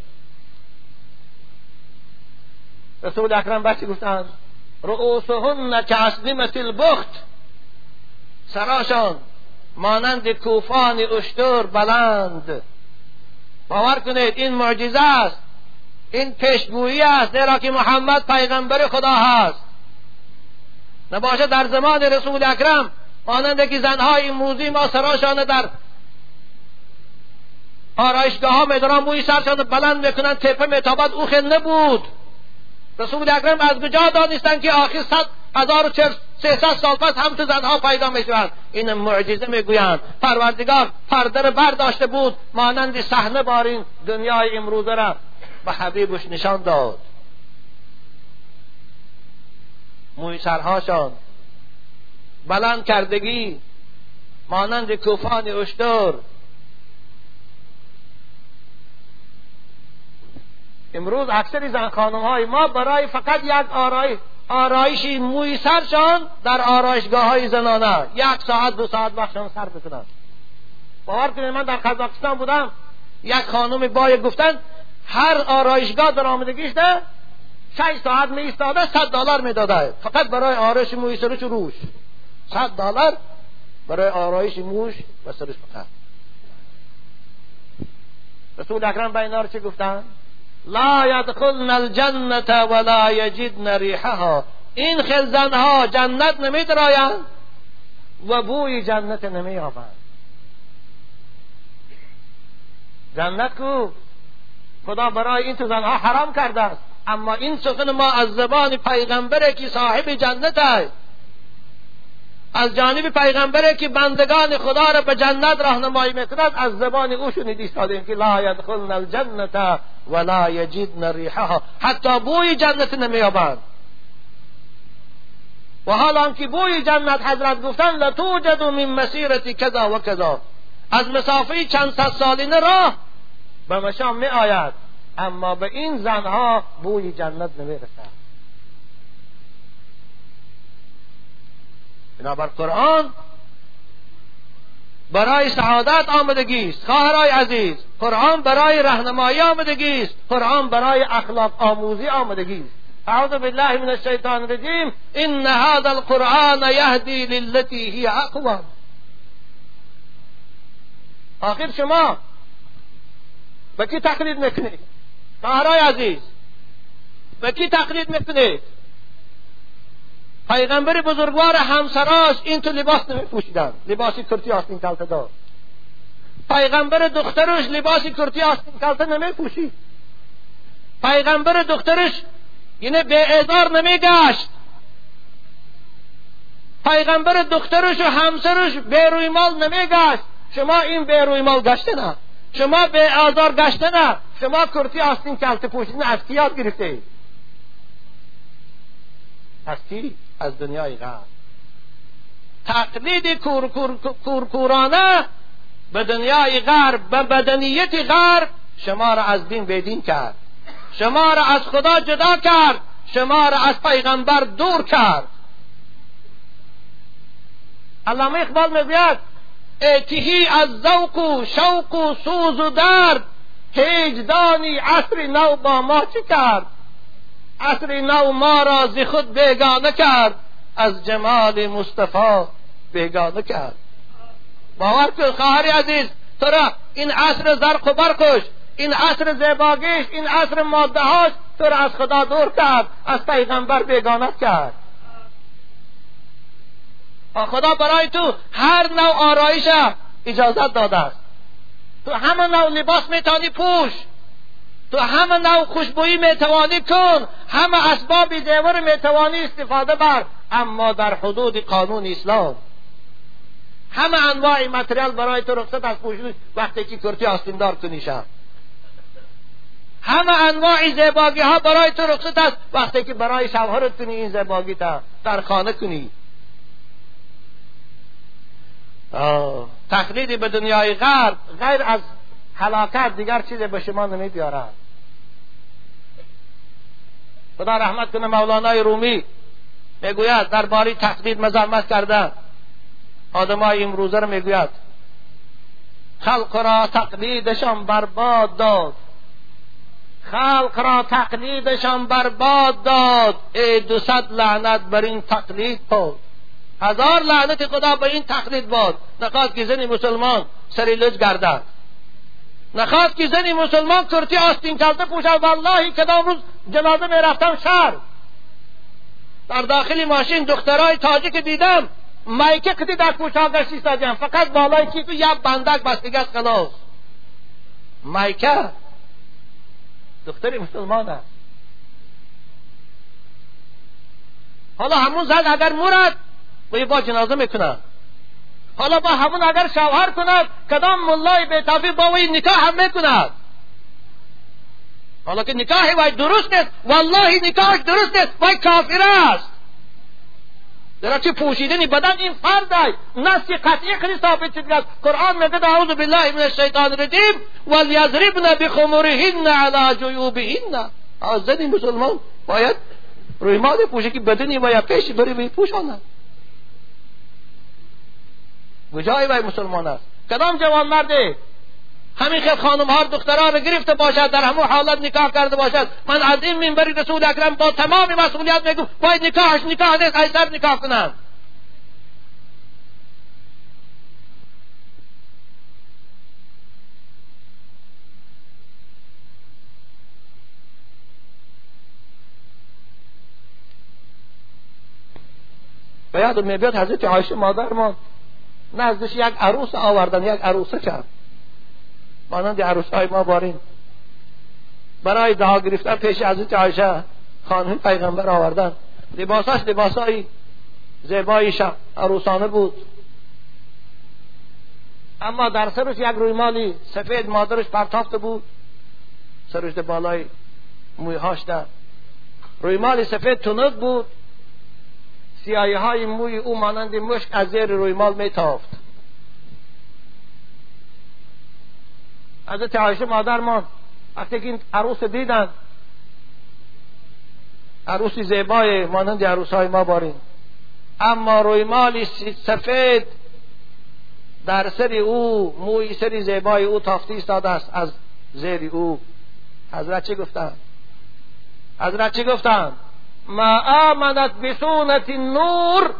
رسول اکرم بچه گفتند رؤوسهن کعصدمت البخت. سراشان مانند کوفان اشتر بلند. باور کنید این معجزه است. این پیشگویی است زیرا که محمد پیغمبر خدا هست. نباشه در زمان رسول اکرم مانند که زنهای امروزی ما سراشان در آرایشگاه ها میدارن موی سرشان بلند می‌کنن تپه میتابد او خیل نبود رسول اکرم از کجا دانستن که آخر صد هزار و سیصد سال پس هم تو زنها پیدا می‌شوند؟ این معجزه می‌گویند. پروردگار پرده برداشته بود. مانند صحنه بارین دنیای امروزه را به حبیبش نشان داد. موی سرهاشان بلند کردگی مانند کوفان اشتر امروز اکثر زن خانم های ما برای فقط یک آرای آرایشی موی سرشان در آرایشگاه های زنانه. یک ساعت دو ساعت وقتشان سر بکنند باور کنید من در قزاقستان بودم. یک خانم بای گفتن هر آرایشگاه در آمدگیش ده شش ساعت می ایستاده صد دلار می‌داده. فقط برای آرایش موی سرش روش. صد دلار برای آرایش موش و سرش فقط. رسول اکرم به اینا چه گفتن؟ لا یدخلن الجنت ولا یجدن ریحها این خلزنها جنت نمی درایند و بوی جنت نمی آبند جنت کو؟ خدا برای این تو زنها حرام کرده است. اما این سخن ما از زبان پیغمبره که صاحب جنت است. از جانب پیغمبره که بندگان خدا را به جنت راهنمایی می‌کند از زبان او شنیدی ایستادیم که لا یدخلن الجنت ولا یجدن ریحها حتی بوی جنت نمیابند و حالا که بوی جنت حضرت گفتن لتوجد من مسیرتی کذا و کذا. از مسافه چند صد سالینه راه به مشام می آید اما به این زنها بوی جنت نمی رسد بنابر قرآن برای سعادت آمدگی است خواهرای عزیز قرآن برای رهنمایی آمدگی است قرآن برای اخلاق آموزی آمدگی است اعوذ بالله من الشیطان الرجیم. ان هذا القرآن یهدی للتی هی اقوام. آخر شما به کی تقلید می‌کنید؟ خواهرای عزیز به کی تقلید می‌کنید؟ پیغمبر بزرگوار همسراش این تو لباس نمیپوشیدن. لباسی کرتی آستین کلته دار. پیغمبر دخترش لباسی کرتی آستین کلته نمیپوشید. پیغمبر دخترش یعنی به ازار نمیگشت. پیغمبر دخترش و همسرش به روی مال نمیگشت. شما این به روی مال گشته نه. شما به آزار گشته نه. شما کرتی آستین کلته پوشیدن از کی یاد گرفته از کی؟ از دنیای غرب. تقلید کورکورانه به دنیای غرب به بدنیت غرب شما را از دین بدین کرد. شما را از خدا جدا کرد. شما را از پیغمبر دور کرد. علامه اقبال می‌گوید اعتهی از ذوق و شوق و سوز و درد هیجدانی عصر نو با ما چه کرد؟ عصر نو ما را ز خود بیگانه کرد. از جمال مصطفی بیگانه کرد. باور کن خواهر عزیز تو را این عصر زرق و برقش این عصر زیباگیش این عصر ماده هاش تو را از خدا دور کرد از پیغمبر بیگانه کرد. خدا برای تو هر نوع آرایش اجازت داده است. تو همه نوع لباس میتانی پوش. تو همه نوع خوشبویی می‌توانی کن همه اسباب دیور می‌توانی استفاده بر. اما در حدود قانون اسلام. همه انواع متریال برای تو رخصت از پوشش وقتی که کرتی آستیندار کنی شد همه انواع زیباگی ها برای تو رخصت است. وقتی که برای شوهرت کنی این زیباگی تا در خانه کنی. تقلید به دنیای غرب غیر از حلاکت دیگر چیزی به شما نمیبیارد خدا رحمت کنه مولانای رومی می‌گوید در باری تقلید مذمت کرده آدمای امروزه رو می‌گوید. خلق را تقلیدشان برباد داد. خلق را تقلیدشان برباد داد. ای دو لعنت بر این تقلید بود هزار لعنت خدا به این تقلید باد. نخواست که زنی مسلمان سری لج گردد. نخواست که زنی مسلمان کرتی آستین کلته پوشد. والله کدام روز جنازه می رفتم شهر. در داخل ماشین دخترای تاجیک دیدم مایکه کتی در پوشاگش ایستادیم فقط بالای کیف یک بندک بستگی از خلاص. مایکه؟ دختری مسلمان است. حالا همون زد اگر مرد و با جنازه می‌کنه حالا با همون اگر شوهر کند کدام ملای بیتافی با وی نکاح هم می‌کند. حالا که نکاح وی درست نیست والله نکاح درست نیست وی کافر است. در چه پوشیدنی؟ بدن این فرد است. نسی قطعی خیلی ثابت شده قرآن میگه اعوذ بالله من الشیطان الرجیم ولیضربن بخمرهن علی جیوبهن زنی مسلمان باید روی مال پوشه که بدنی یا پیش بری به پوشاند کجای وی مسلمان است. کدام جوان مرده همین خیلی خانم ها دخترها رو گرفته باشد در همون حالت نکاح کرده باشد. من از این منبری رسول اکرم با تمام مسئولیت میگم باید نکاحش نکاح نیست ایسر نکاح کنند و یاد میبیاد حضرت عایشه مادر ما نزدش یک عروس آوردن یک عروسه کرد. مانند عروس های ما بارین برای دعا گرفتن پیش حضرت عایشه خانم پیغمبر آوردن. لباساش لباسای زیبای عروسانه بود. اما در سرش یک رویمالی سفید مادرش پرتافته بود. سرش بالای مویهاش در رویمالی سفید تنک بود. سیایی های موی او مانند مشک از زیر رویمال می تافت حضرت عایشه مادر ما وقتی که این عروس دیدن عروسی زیبای مانند عروس های ما باریم اما رویمالی سفید در سری او موی سری زیبای او تافتی استاده است از زیر او. حضرت چه گفتن؟ حضرت چه گفتن؟ ما آمنت بسورة النور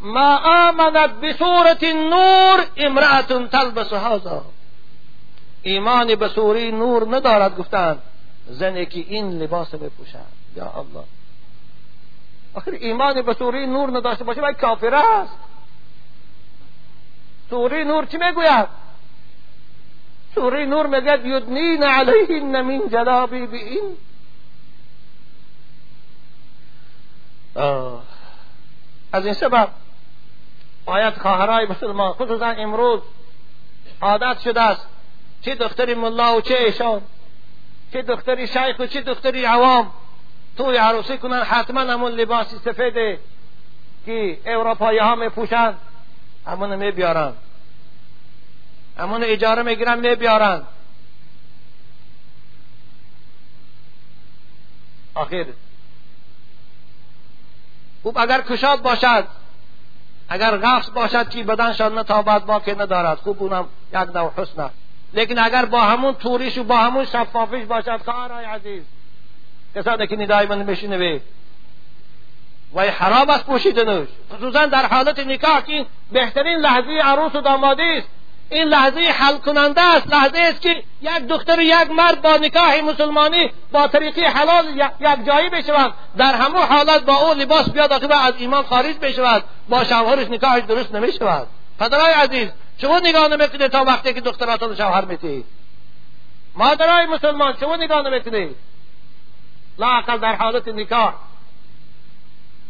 ما آمنت بسورة النور امرأة تلبس هذا. ایمان به سوره نور ندارد گفتند زنی که این لباس بپوشد. یا الله. آخر ایمان به سوره نور نداشته باشه باید کافر است. سوره نور چی می‌گوید؟ سوره نور می‌گوید یدنین علیهن من جلابی این. از این سبب باید خواهرای مسلمان خصوصا امروز عادت شده است چه دختری ملا و چه ایشان؟ چه دختری شیخ و چه دختری عوام؟ توی عروسی کنن حتما همون لباسی سفیده که اروپایی ها می پوشن همون می بیارن همون اجاره می‌گیرن می بیارن آخر. خوب اگر کشاد باشد اگر غفص باشد که بدنشان نتابد باقی ندارد. خوب اونم یک نوع حسن لیکن اگر با همون توریش و با همون شفافیش باشد خواهرای عزیز. کسانی که ندای من میشنوی. و حرام است پوشیدنش خصوصا در حالت نکاح که بهترین لحظه عروس و دامادی است. این لحظه حل کننده است. لحظه است که یک دختر و یک مرد با نکاح مسلمانی با طریقی حلال یک جایی بشود در همه حالت با او لباس بیاد و از ایمان خارج بشود با شوهرش نکاحش درست نمی‌شود. پدرای عزیز شما نگاه نمی‌کنید تا وقتی که دختراتون شوهر میتید مادرای مسلمان شما نگاه نمی‌کنید. لاقل در حالت نکاح.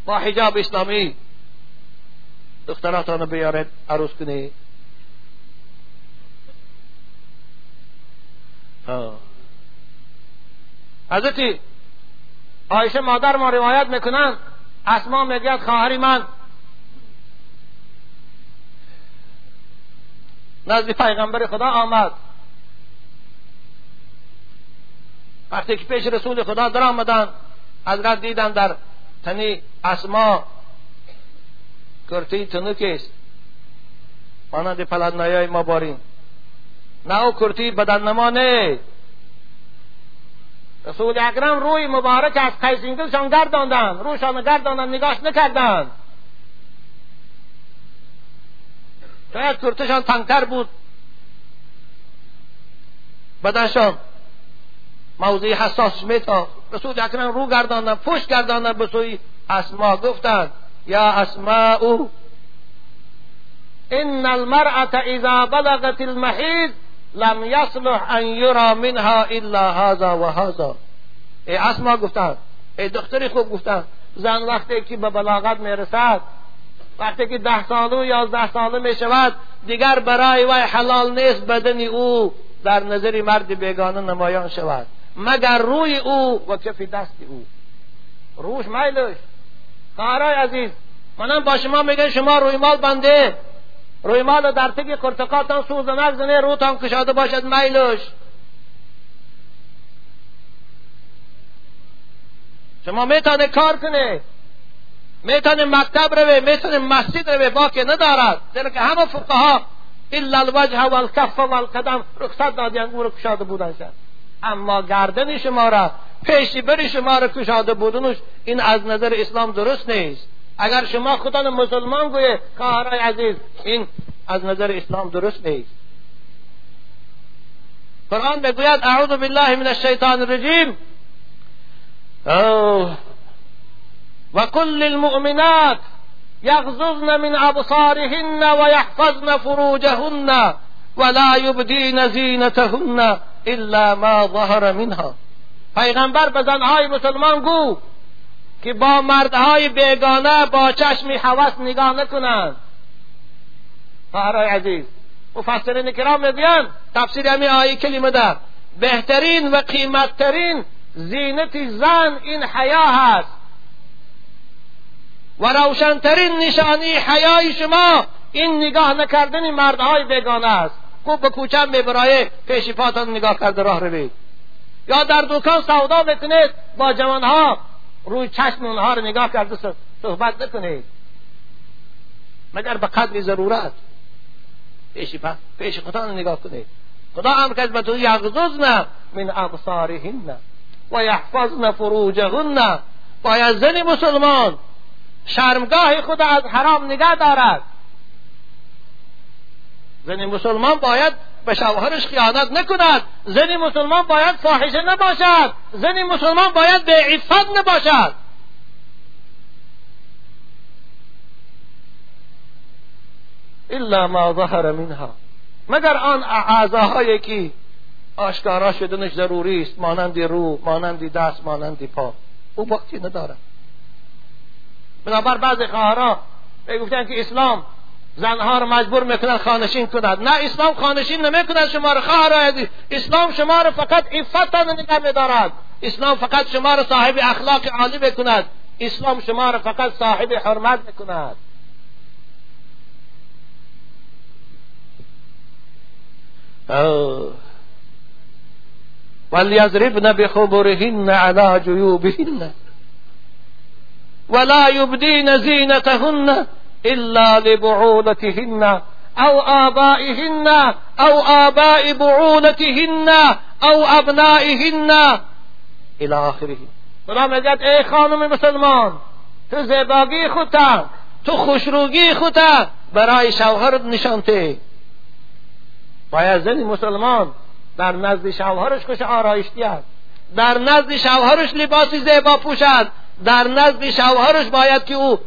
با حجاب اسلامی. دختراتان بیارید عروس کنید. حضرت عایشه مادر ما روایت می‌کنن اسما می‌گوید خواهری من. نزد پیغمبر خدا آمد. وقتی که پیش رسول خدا در آمدن حضرت دیدن در تنی اسما کرتی تنوک است مانند پلندنایای ما باریم. نه او کرتی بدن نه. رسول اکرم روی مبارک از قیسینگلشان گرداندن. روشان گرداندن نگاش نکردن. شاید کرتشان تنگتر بود. بدنشان موضوعی حساس میتا رسول اکرم رو گرداندن پشت گرداندن به سوی اسما. گفتند یا اسماء ان المرأة اذا بلغت المحیض لم یصلح ان یرا منها الا هذا و هذا. ای اسما گفتن. ای دختری خوب گفتن. زن وقتی که به بلاغت می‌رسد وقتی که ده ساله و یازده ساله می شود دیگر برای وی حلال نیست بدن او در نظر مرد بیگانه نمایان شود. مگر روی او و کف دست او. روش میلش خواهرای عزیز منم با شما میگن شما روی مال بنده. روی مال در تک کرتقاتان سوز نگزنه روتان کشاده باشد میلش شما می‌تونه کار کنه. می‌تونه مکتب روه می‌تونه مسجد روه باقی ندارد. در که همه فقها الا الوجه و الکف و القدم رخصت دادین او رو کشاده بودن شد. اما گردن شما را پیشی بری شما را کشاده بودنش این از نظر اسلام درست نیست. اگر شما خودان مسلمان گویه خواهرای عزیز این از نظر اسلام درست نیست. قرآن بگوید اعوذ بالله من الشیطان الرجیم. و کل المؤمنات یغضضن من أبصارهن و یحفظن فروجهن ولا یبدین زینتهن إلا ما ظهر منها. پیغمبر به زنهای مسلمان گو که با مردهای بیگانه با چشمی حوث نگاه نکنند. خواهرای عزیز مفسرین کرام میگویند تفسیر همین آیه کلمه ده بهترین و قیمتترین زینت زن این حیا هست. و روشنترین نشانی حیای شما این نگاه نکردن مردهای بیگانه است. خوب به کوچه میبرای پیش پاتان نگاه کرده راه روید. یا در دکان سودا بکنید با جوانها روی چشم اونها رو نگاه کرده صحبت نکنید مگر به قدر ضرورت؟ پیش پیش خدا نگاه کنید. خدا امر کرد به تو یغضضن من ابصارهن و یحفظن فروجهن. باید زن مسلمان شرمگاه خود از حرام نگاه دارد. زن مسلمان باید به شوهرش خیانت نکند. زن مسلمان باید فاحشه نباشد. زن مسلمان باید به عفت نباشد. الا ما ظهر منها. مگر آن اعضاهایی که آشکارا شدنش ضروری است؟ مانند رو مانند دست مانند پا. او وقتی ندارد. بنابر بعض خواهرها گفتن که اسلام زنها رو مجبور می‌کنن خانشین کند نه اسلام خانشین نمی‌کند شما رو خواهر اسلام شما رو فقط عفت نگه میدارد. اسلام فقط شما رو صاحب اخلاق عالی بکند اسلام شما رو فقط صاحب حرمت می‌کند. وليضربن بخبرهن على جيوبهن. ولا يبدين زينتهن إلا لبعولتهن أو آبائهن أو آباء بعولتهن أو أبنائهن. إلى آخره. خدا میگد ای خانم مسلمان تو زیباگی خودتا تو برای شوهرت نشانته باید زنی مسلمان در نزد شوهرش خوش آرایشتی است. در نزد شوهرش لباسی زیبا پوشد. در نزد شوهرش باید که او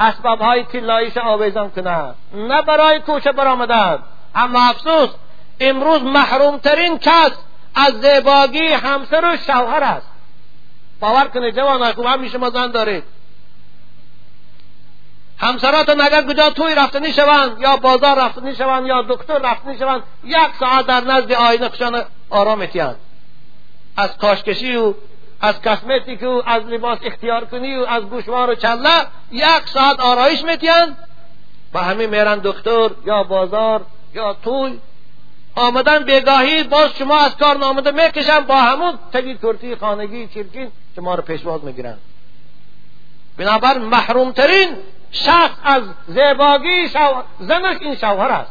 اسباب های تلایش آویزان کند. نه برای کوچه برآمدن. اما افسوس امروز محرومترین کس از زیباگی همسر و شوهر است. باور کنید جوان خوب همی شما زن دارید. همسراتون اگر کجا توی رفتنی شوند یا بازار رفتنی شوند یا دکتر رفتنی شوند یک ساعت در نزد آینه خشان آرام اتیان از کاشکشی و از کسمتیک و از لباس اختیار کنی و از گوشوار و چله یک ساعت آرایش میتین با همین میرن دکتر یا بازار یا توی آمدن بگاهی باز شما از کار نامده می‌کشن با همون تگی ترتی خانگی چرکین شما رو پیشواز می‌گیرن. بنابر محرومترین شخص از زیباگی شو... زنش این شوهر است.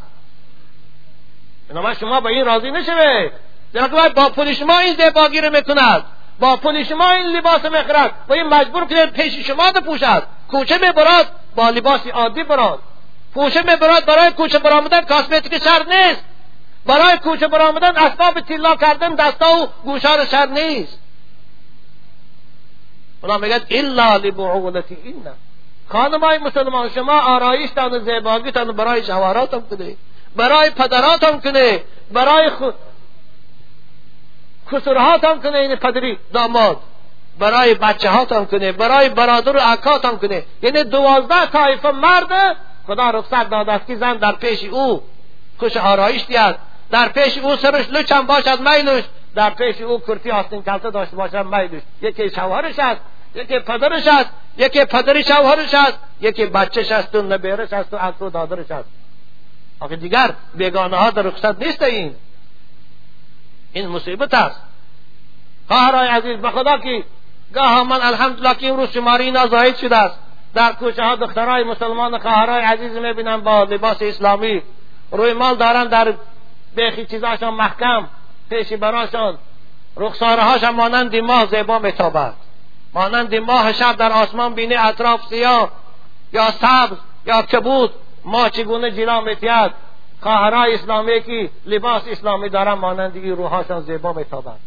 بنابر شما با این راضی نشوه در با پول شما این زیباگی رو می‌کند با پول شما این لباس می‌خرد و این مجبور کنید پیش شما پوشد. کوچه می‌برد با لباسی عادی براد. کوچه می‌برد برای کوچه برآمدن کاسمتیک شر نیست. برای کوچه برآمدن اسباب طلا کردن دستا و گوشار شر نیست. خدا میگد الا لبعولتی این خانمای مسلمان شما آرایشتان و زیباگیتان برای شوهراتم کنه برای پدراتم کنه برای خود کسرهاتم کنه این پدری داماد. برای بچه هاتم کنه برای برادر و اکاتم کنه. یعنی دوازده طایفه مرد خدا رخصت داده است که زن در پیش او خوش آرایش دیاد در پیش او سرش لچم باشد میلوش در پیش او کرتی آستین کلته داشته باشد میلوش یکی شوهرش است یکی پدرش است یکی پدری شوهرش است یکی بچهش است و نبیرش است و و دادرش است. آخه دیگر بیگانه ها در رخصت نیست این این مصیبت است. خواهرای عزیز به خدا که گاه من الحمدلله که امروز شماری اینا زاید شده است. در کوچه ها دخترای مسلمان خواهرای عزیز می‌بینم با لباس اسلامی. روی مال دارن در بیخی چیزاشان محکم پیشی براشان. رخساره هاشان مانند ماه زیبا میتابد. مانند ماه شب در آسمان بینی اطراف سیاه. یا سبز یا کبود ما چگونه جلا میتید خواهرای اسلامی که لباس اسلامی دارن مانند این روحاشان زیبا میتابد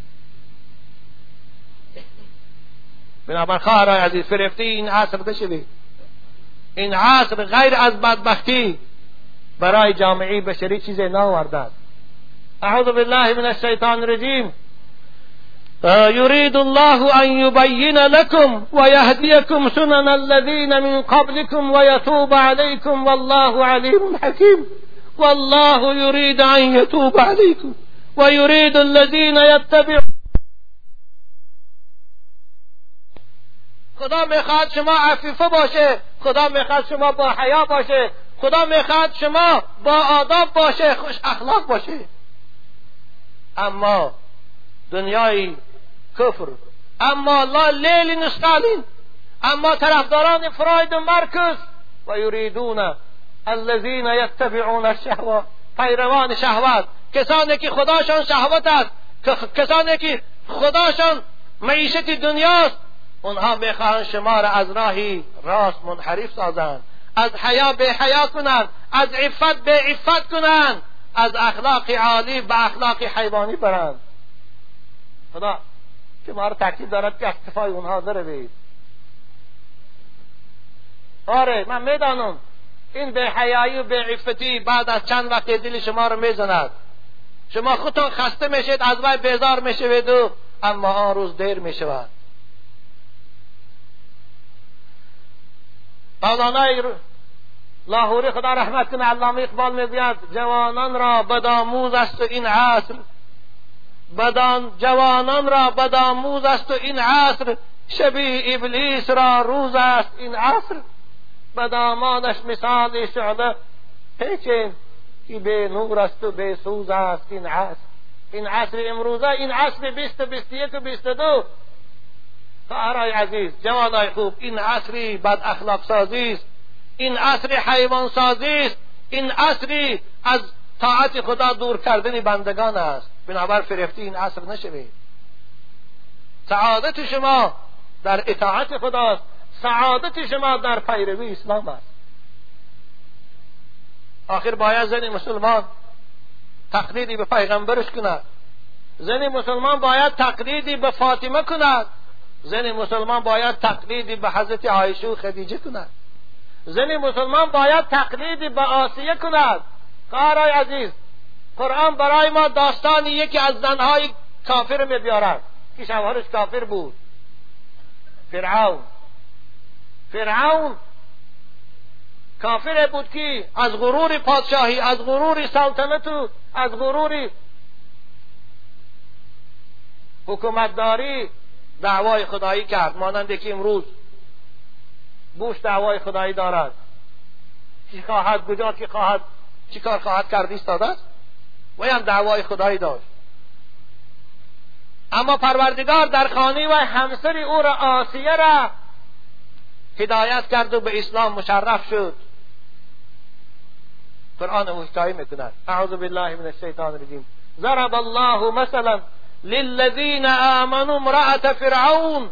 بنابر خواهرای عزیز فرفتی این عصر بشوید. این عصر غیر از بدبختی برای جامعه بشری چیزی ناوردد اعوذ بالله من الشیطان الرجیم. يريد الله أن يبين لكم ويهديكم سنن الذين من قبلكم ويتوب عليكم والله عليم حكيم والله يريد أن يتوب عليكم ويريد الذين يتبعون. خدا میخواد شما عفیفه باشه خدا میخواد شما با حیا باشه خدا میخواد شما با آداب باشه خوش اخلاق باشه. اما دنیای کفر اما لا لیل نستالین اما طرفداران فراید و مرکز و یریدون الذین یتبعون الشهوه پیروان شهوت. کسانی که خداشان شهوت است. کسانی که خداشان معیشت دنیاست. اونها می‌خواهند شما را از راهی راست منحرف سازند. از حیا به حیا کنند. از عفت به عفت کنند. از اخلاق عالی به اخلاق حیوانی برند. خدا که ما را تاکید دارد که اکتفای اونها بروید. آره من می‌دانم. این به حیایی و به عفتی بعد از چند وقت دل شما رو می‌زند. شما خودتان خسته میشید از وی بیزار می‌شوید و اما آن روز دیر می‌شود. مولانا لاهوری خدا رحمت کنه علامه اقبال می‌گوید جوانان را بدآموز است این عصر. بدان جوانان را بدآموز است و این عصر. شبیه ابلیس را روز است این عصر. بدامانش مثال شعله پیچین که به نور است و به سوز است این عصر. این عصر امروزه این عصر بیست و بیست یک و بیست دو. خواهرای عزیز جوانای خوب این عصری بد اخلاق سازی است. این عصر حیوان سازی است. این عصری از طاعت خدا دور کردن بندگان است. بنابر فرفتی این عصر نشوید. سعادت شما در اطاعت خداست. سعادت شما در پیروی اسلام است. آخر باید زن مسلمان تقلیدی به پیغمبرش کند. زن مسلمان باید تقلیدی به فاطمه کند. زن مسلمان باید تقلیدی به حضرت عایشه و خدیجه کند. زن مسلمان باید تقلیدی به آسیه کند. خواهرای عزیز قرآن برای ما داستانی یکی از زنهای کافر می بیارد که شوهرش کافر بود. فرعون. فرعون کافر بود که از غرور پادشاهی از غرور سلطنت و از غرور حکومتداری دعوای خدایی کرد. مانند که امروز بوش دعوای خدایی دارد. چی خواهد کجا که خواهد چی کار خواهد کرد ایستاده است؟ و هم دعوای خدایی داشت. اما پروردگار در خانه و همسر او را آسیه را هدایت کرد و به اسلام مشرف شد. قرآن حکایه میکند. اعوذ بالله من الشیطان الرجیم. ضرب الله مثلا للذين آمنوا امرأة فرعون.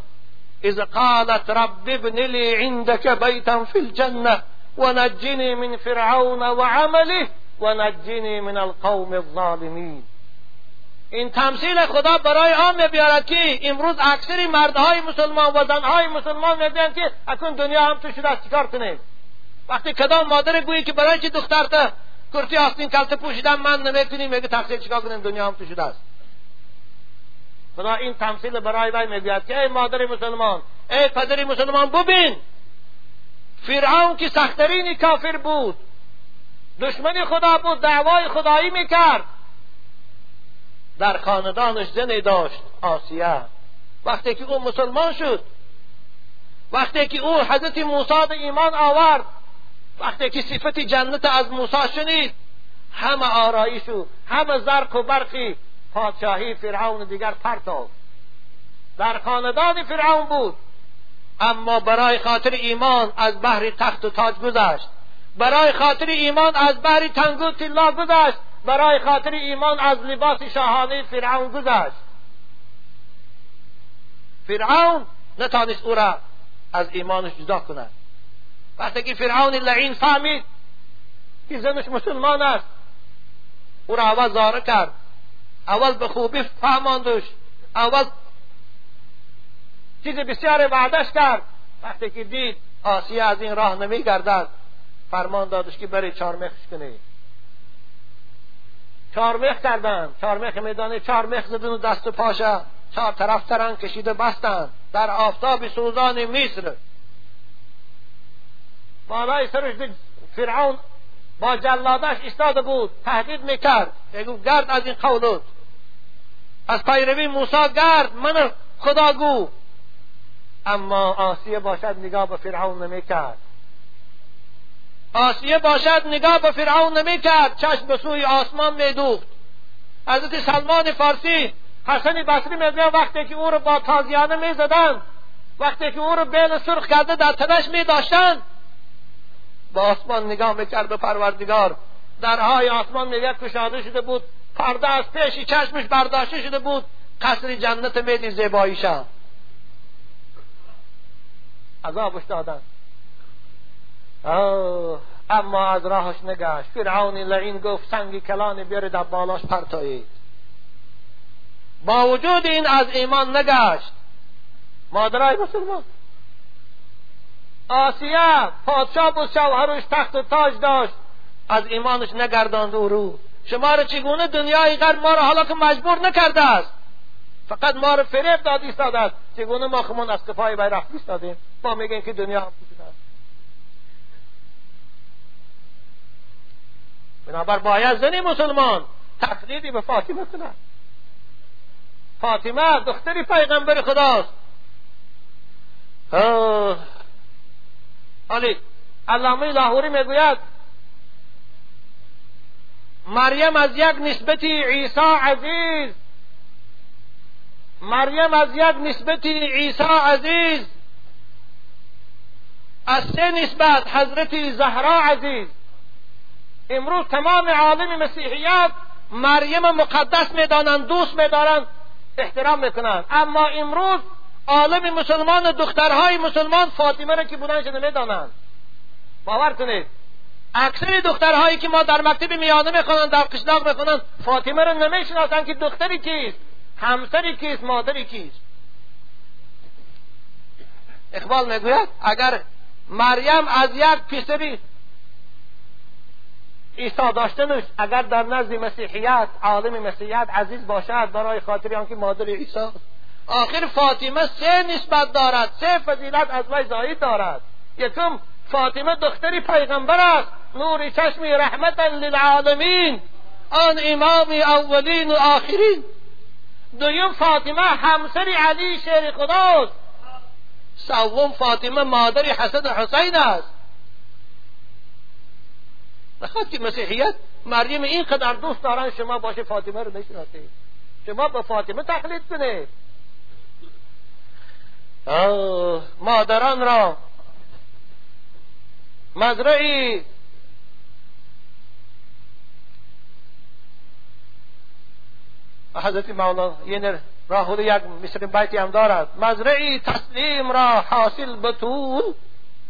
إذ قالت رب ابن لي عندك بيتا في الجنة ونجني من فرعون وعمله ونجني من القوم الظالمين این تمثیل خدا برای آن میبیارد که امروز اکثری مردهای مسلمان و زنهای مسلمان می‌بینند که اکنون دنیا هم تو شده است. چیکار کنیم؟ وقتی کدام مادر گویی که برای چی دخترت کرتی آستین کلت پوشیدن من نمی‌کنیم میگه تقصیر چیکار کنیم؟ دنیا هم تو شده است. خدا این تمثیل برای وی می‌گوید که ای مادر مسلمان ای پدر مسلمان ببین فرعون که سخترین کافر بود دشمن خدا بود دعوای خدایی می‌کرد. در خاندانش زنی داشت آسیه. وقتی که او مسلمان شد وقتی که او حضرت موسی به ایمان آورد وقتی که صفت جنت از موسی شنید همه آرایش و همه زرق و برقی پادشاهی فرعون دیگر پرتاب. در خاندان فرعون بود. اما برای خاطر ایمان از بحر تخت و تاج گذشت. برای خاطر ایمان از بری تنگو تلا گذشت. برای خاطر ایمان از لباس شاهانه فرعون گذشت. فرعون نتانست او را از ایمانش جدا کند. وقتی که فرعون لعین فهمید که زنش مسلمان است او را اول زاره کرد اول به خوبی فهماندش اول چیز بسیار وعدش کرد. وقتی که دید آسیه از این راه نمی گردد فرمان دادش که بری چارمخش کنه. چارمخ کردن. چارمخ میدانه چارمخ زدن و دست و پاشا چهار طرف ترن کشیده بستن. در آفتاب سوزان مصر. بالای سرش فرعون با جلادش ایستاده بود. تهدید می‌کرد. بگو گرد از این قولت از پیروی موسی گرد. من خداگو. اما آسیه باشد نگاه به فرعون نمی‌کرد. آسیه باشد نگاه به فرعون نمی‌کرد چشم به سوی آسمان میدوخت. حضرت سلمان فارسی حسن بصری میگه وقتی که او رو با تازیانه می‌زدند وقتی که او رو بیل سرخ کرده در تنش میداشتند. با آسمان نگاه می‌کرد به پروردگار. درهای آسمان میگه کشاده شده بود پرده از پیشی چشمش برداشته شده بود قصر جنت میدی زیباییشا عذابش دادن اما از راهش نگشت. فرعون لعین گفت سنگی کلان بیاره در بالاش پرتایید با وجود این از ایمان نگشت. مادرای مسلمان. آسیه پادشاه بود شوهرش تخت و تاج داشت. از ایمانش نگرداند او رو. شما را چگونه دنیای غرب ما را حالا که مجبور نکرده است؟ فقط ما را فریب داد ایستاده است چگونه ما خمون از کفای بیرق ایستادیم؟ ما میگیم که دنیا هم است بنابر باید زنی مسلمان تقلیدی به فاطمه کند. فاطمه دختری پیغمبر خداست. حالی علامه لاهوری می‌گوید مریم از یک نسبتی عیسی عزیز. مریم از یک نسبتی عیسی عزیز. از سه نسبت حضرت زهرا عزیز. امروز تمام عالم مسیحیت مریم مقدس می‌دانند دوست میدارند احترام می‌کنند. اما امروز عالم مسلمان دخترهای مسلمان فاطمه را که بودنش نمی‌دانند باور کنید اکثر دخترهایی که ما در مکتب میانه می‌خوانند در قشلاق می‌خوانند فاطمه را نمی‌شناسند که دختری کیست همسری کیست مادری کیست. اقبال می‌گوید اگر مریم از یک پسری عیسی داشتنش اگر در نزد مسیحیت عالم مسیحیت عزیز باشد برای خاطر آنکه مادر عیسی آخر فاطمه سه نسبت دارد سه فضیلت از وی زاید دارد. یکم فاطمه دختری پیغمبر است. نور چشمی رحمتا للعالمین. آن امام اولین و آخرین. دویم فاطمه همسر علی شیر خداست سوم فاطمه مادر حسن حسین است. که مسیحیت مریم اینقدر دوست دارن شما باشه فاطمه رو نشناسید شما با فاطمه تقلید کنید مادران را. مزرعی. حضرت مولانا یعنی راهول یک مثل بیتی هم دارد. مزرعی تسلیم را حاصل بطول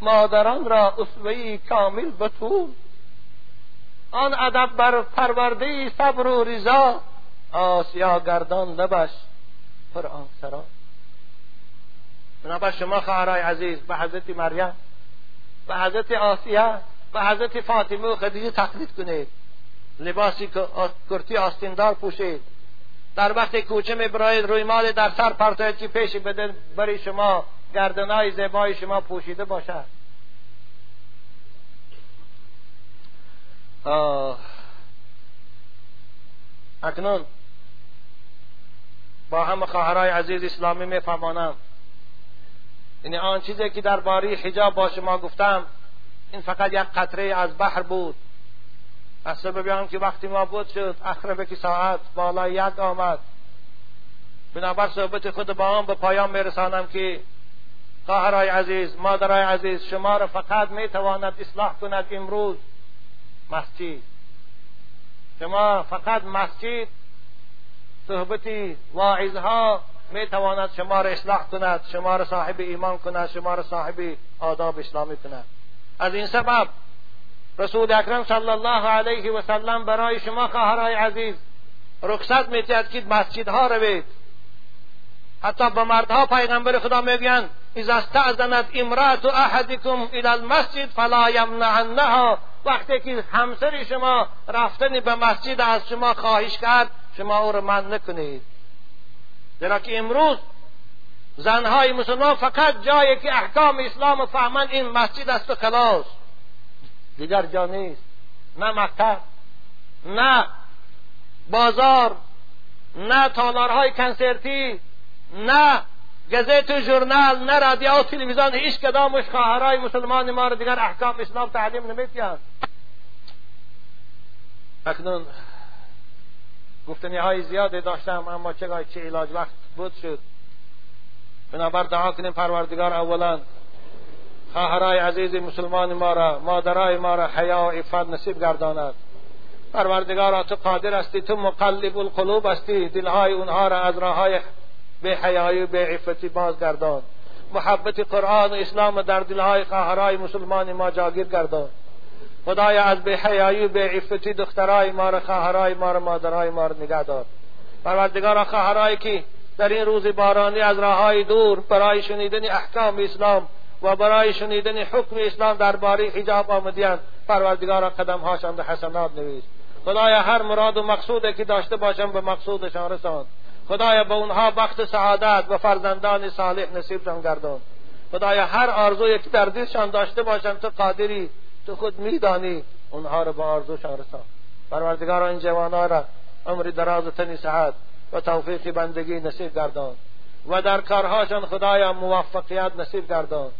مادران را اسوهی کامل بطول آن ادب بر پرورده صبر و رضا. آسیا گردان لبش پر آن سرا. بنابر شما خواهرای عزیز به حضرت مریم به حضرت آسیه به حضرت فاطمه و خدیجه تقلید کنید. لباسی کرتی آستیندار پوشید. در وقت کوچه میبرایید روی مال در سر پرتاید که پیش بده برای شما گردنهای زیبای شما پوشیده باشد. اکنون با هم خواهرای عزیز اسلامی میفهمانم. یعنی آن چیزی که در باری حجاب با شما گفتم این فقط یک قطره از بحر بود. از سبب که وقتی ما بود شد اخربه که ساعت بالای یک آمد. بنابر صحبت خود با آن به پایان میرسانم که خواهرای عزیز مادرای عزیز شما را فقط می‌تواند اصلاح کند امروز. مسجد. شما فقط مسجد صحبتی واعظها می‌تواند شما را اصلاح کند شما را صاحب ایمان کند شما را صاحب آداب اسلامی کند. از این سبب رسول اکرم صلی الله علیه و سلم برای شما خواهرای عزیز رخصت میتید که مسجدها روید حتی به مردها پیغمبر خدا می‌گویند اذا استأذنت امرأة احدکم الى المسجد فلا یمنعنها وقتی که همسر شما رفتن به مسجد از شما خواهش کرد شما او را من نکنید. زیرا که امروز زنهای مسلمان فقط جایی که احکام اسلام فهمند این مسجد است و خلاص. دیگر جا نیست. نه مکتب نه بازار نه تالارهای کنسرتی نه گزیت و ژورنال نه رادیو و تلویزیون هیچ کدامش خواهرای مسلمان ما رو دیگر احکام اسلام تعلیم نمیتیند اکنون گفتنی های زیاده داشتم اما چه چه علاج وقت بود شد. بنابر دعا کنیم پروردگار اولا خواهرای عزیز مسلمان ما را مادرای ما را حیا و عفت نصیب گرداند. پروردگارا تو قادر هستی تو مقلب القلوب هستی دلهای اونها را از راههای به حیایی و به عفتی بازگردان. محبت قرآن و اسلام در دلهای خواهرای مسلمان ما جاگیر گردان. خدایا از به حیایی و به عفتی دخترای ما را خواهرای ما را مادرای ما را نگه دار. پروردگارا خواهرایی که در این روز بارانی از راههای دور برای شنیدن احکام اسلام و برای شنیدن حکم اسلام درباره حجاب آمدیند پروردگارا قدمهاشان به حسنات نویس. خدایا هر مراد و مقصودی که داشته باشم به مقصودشان رسان خدایا به اونها بخت سعادت و فرزندان صالح نصیبشان گردان. خدایا هر آرزوی که در دلشان داشته باشند تو قادری تو خود میدانی اونها رو به آرزوشان رسان پروردگارا این جوانها را عمر دراز و تنی صحت و توفیق بندگی نصیب گردان. و در کارهاشان خدایا موفقیت نصیب گردان.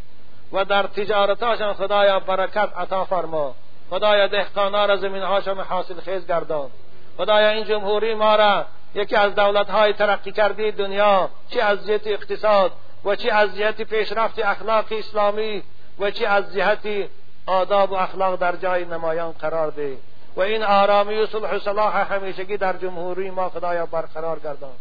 و در تجارتاشان خدایا برکت عطا فرما. خدایا دهقانا را زمینهاشان حاصل خیز گردان. خدایا این جمهوری ما را یکی از دولت های ترقی کرده دنیا چی از جهت اقتصاد و چی از جهت پیشرفت اخلاق اسلامی و چی از جهت آداب و اخلاق در جای نمایان قرار ده و این آرامی و صلح و صلاح همیشگی در جمهوری ما خدایا برقرار گردان.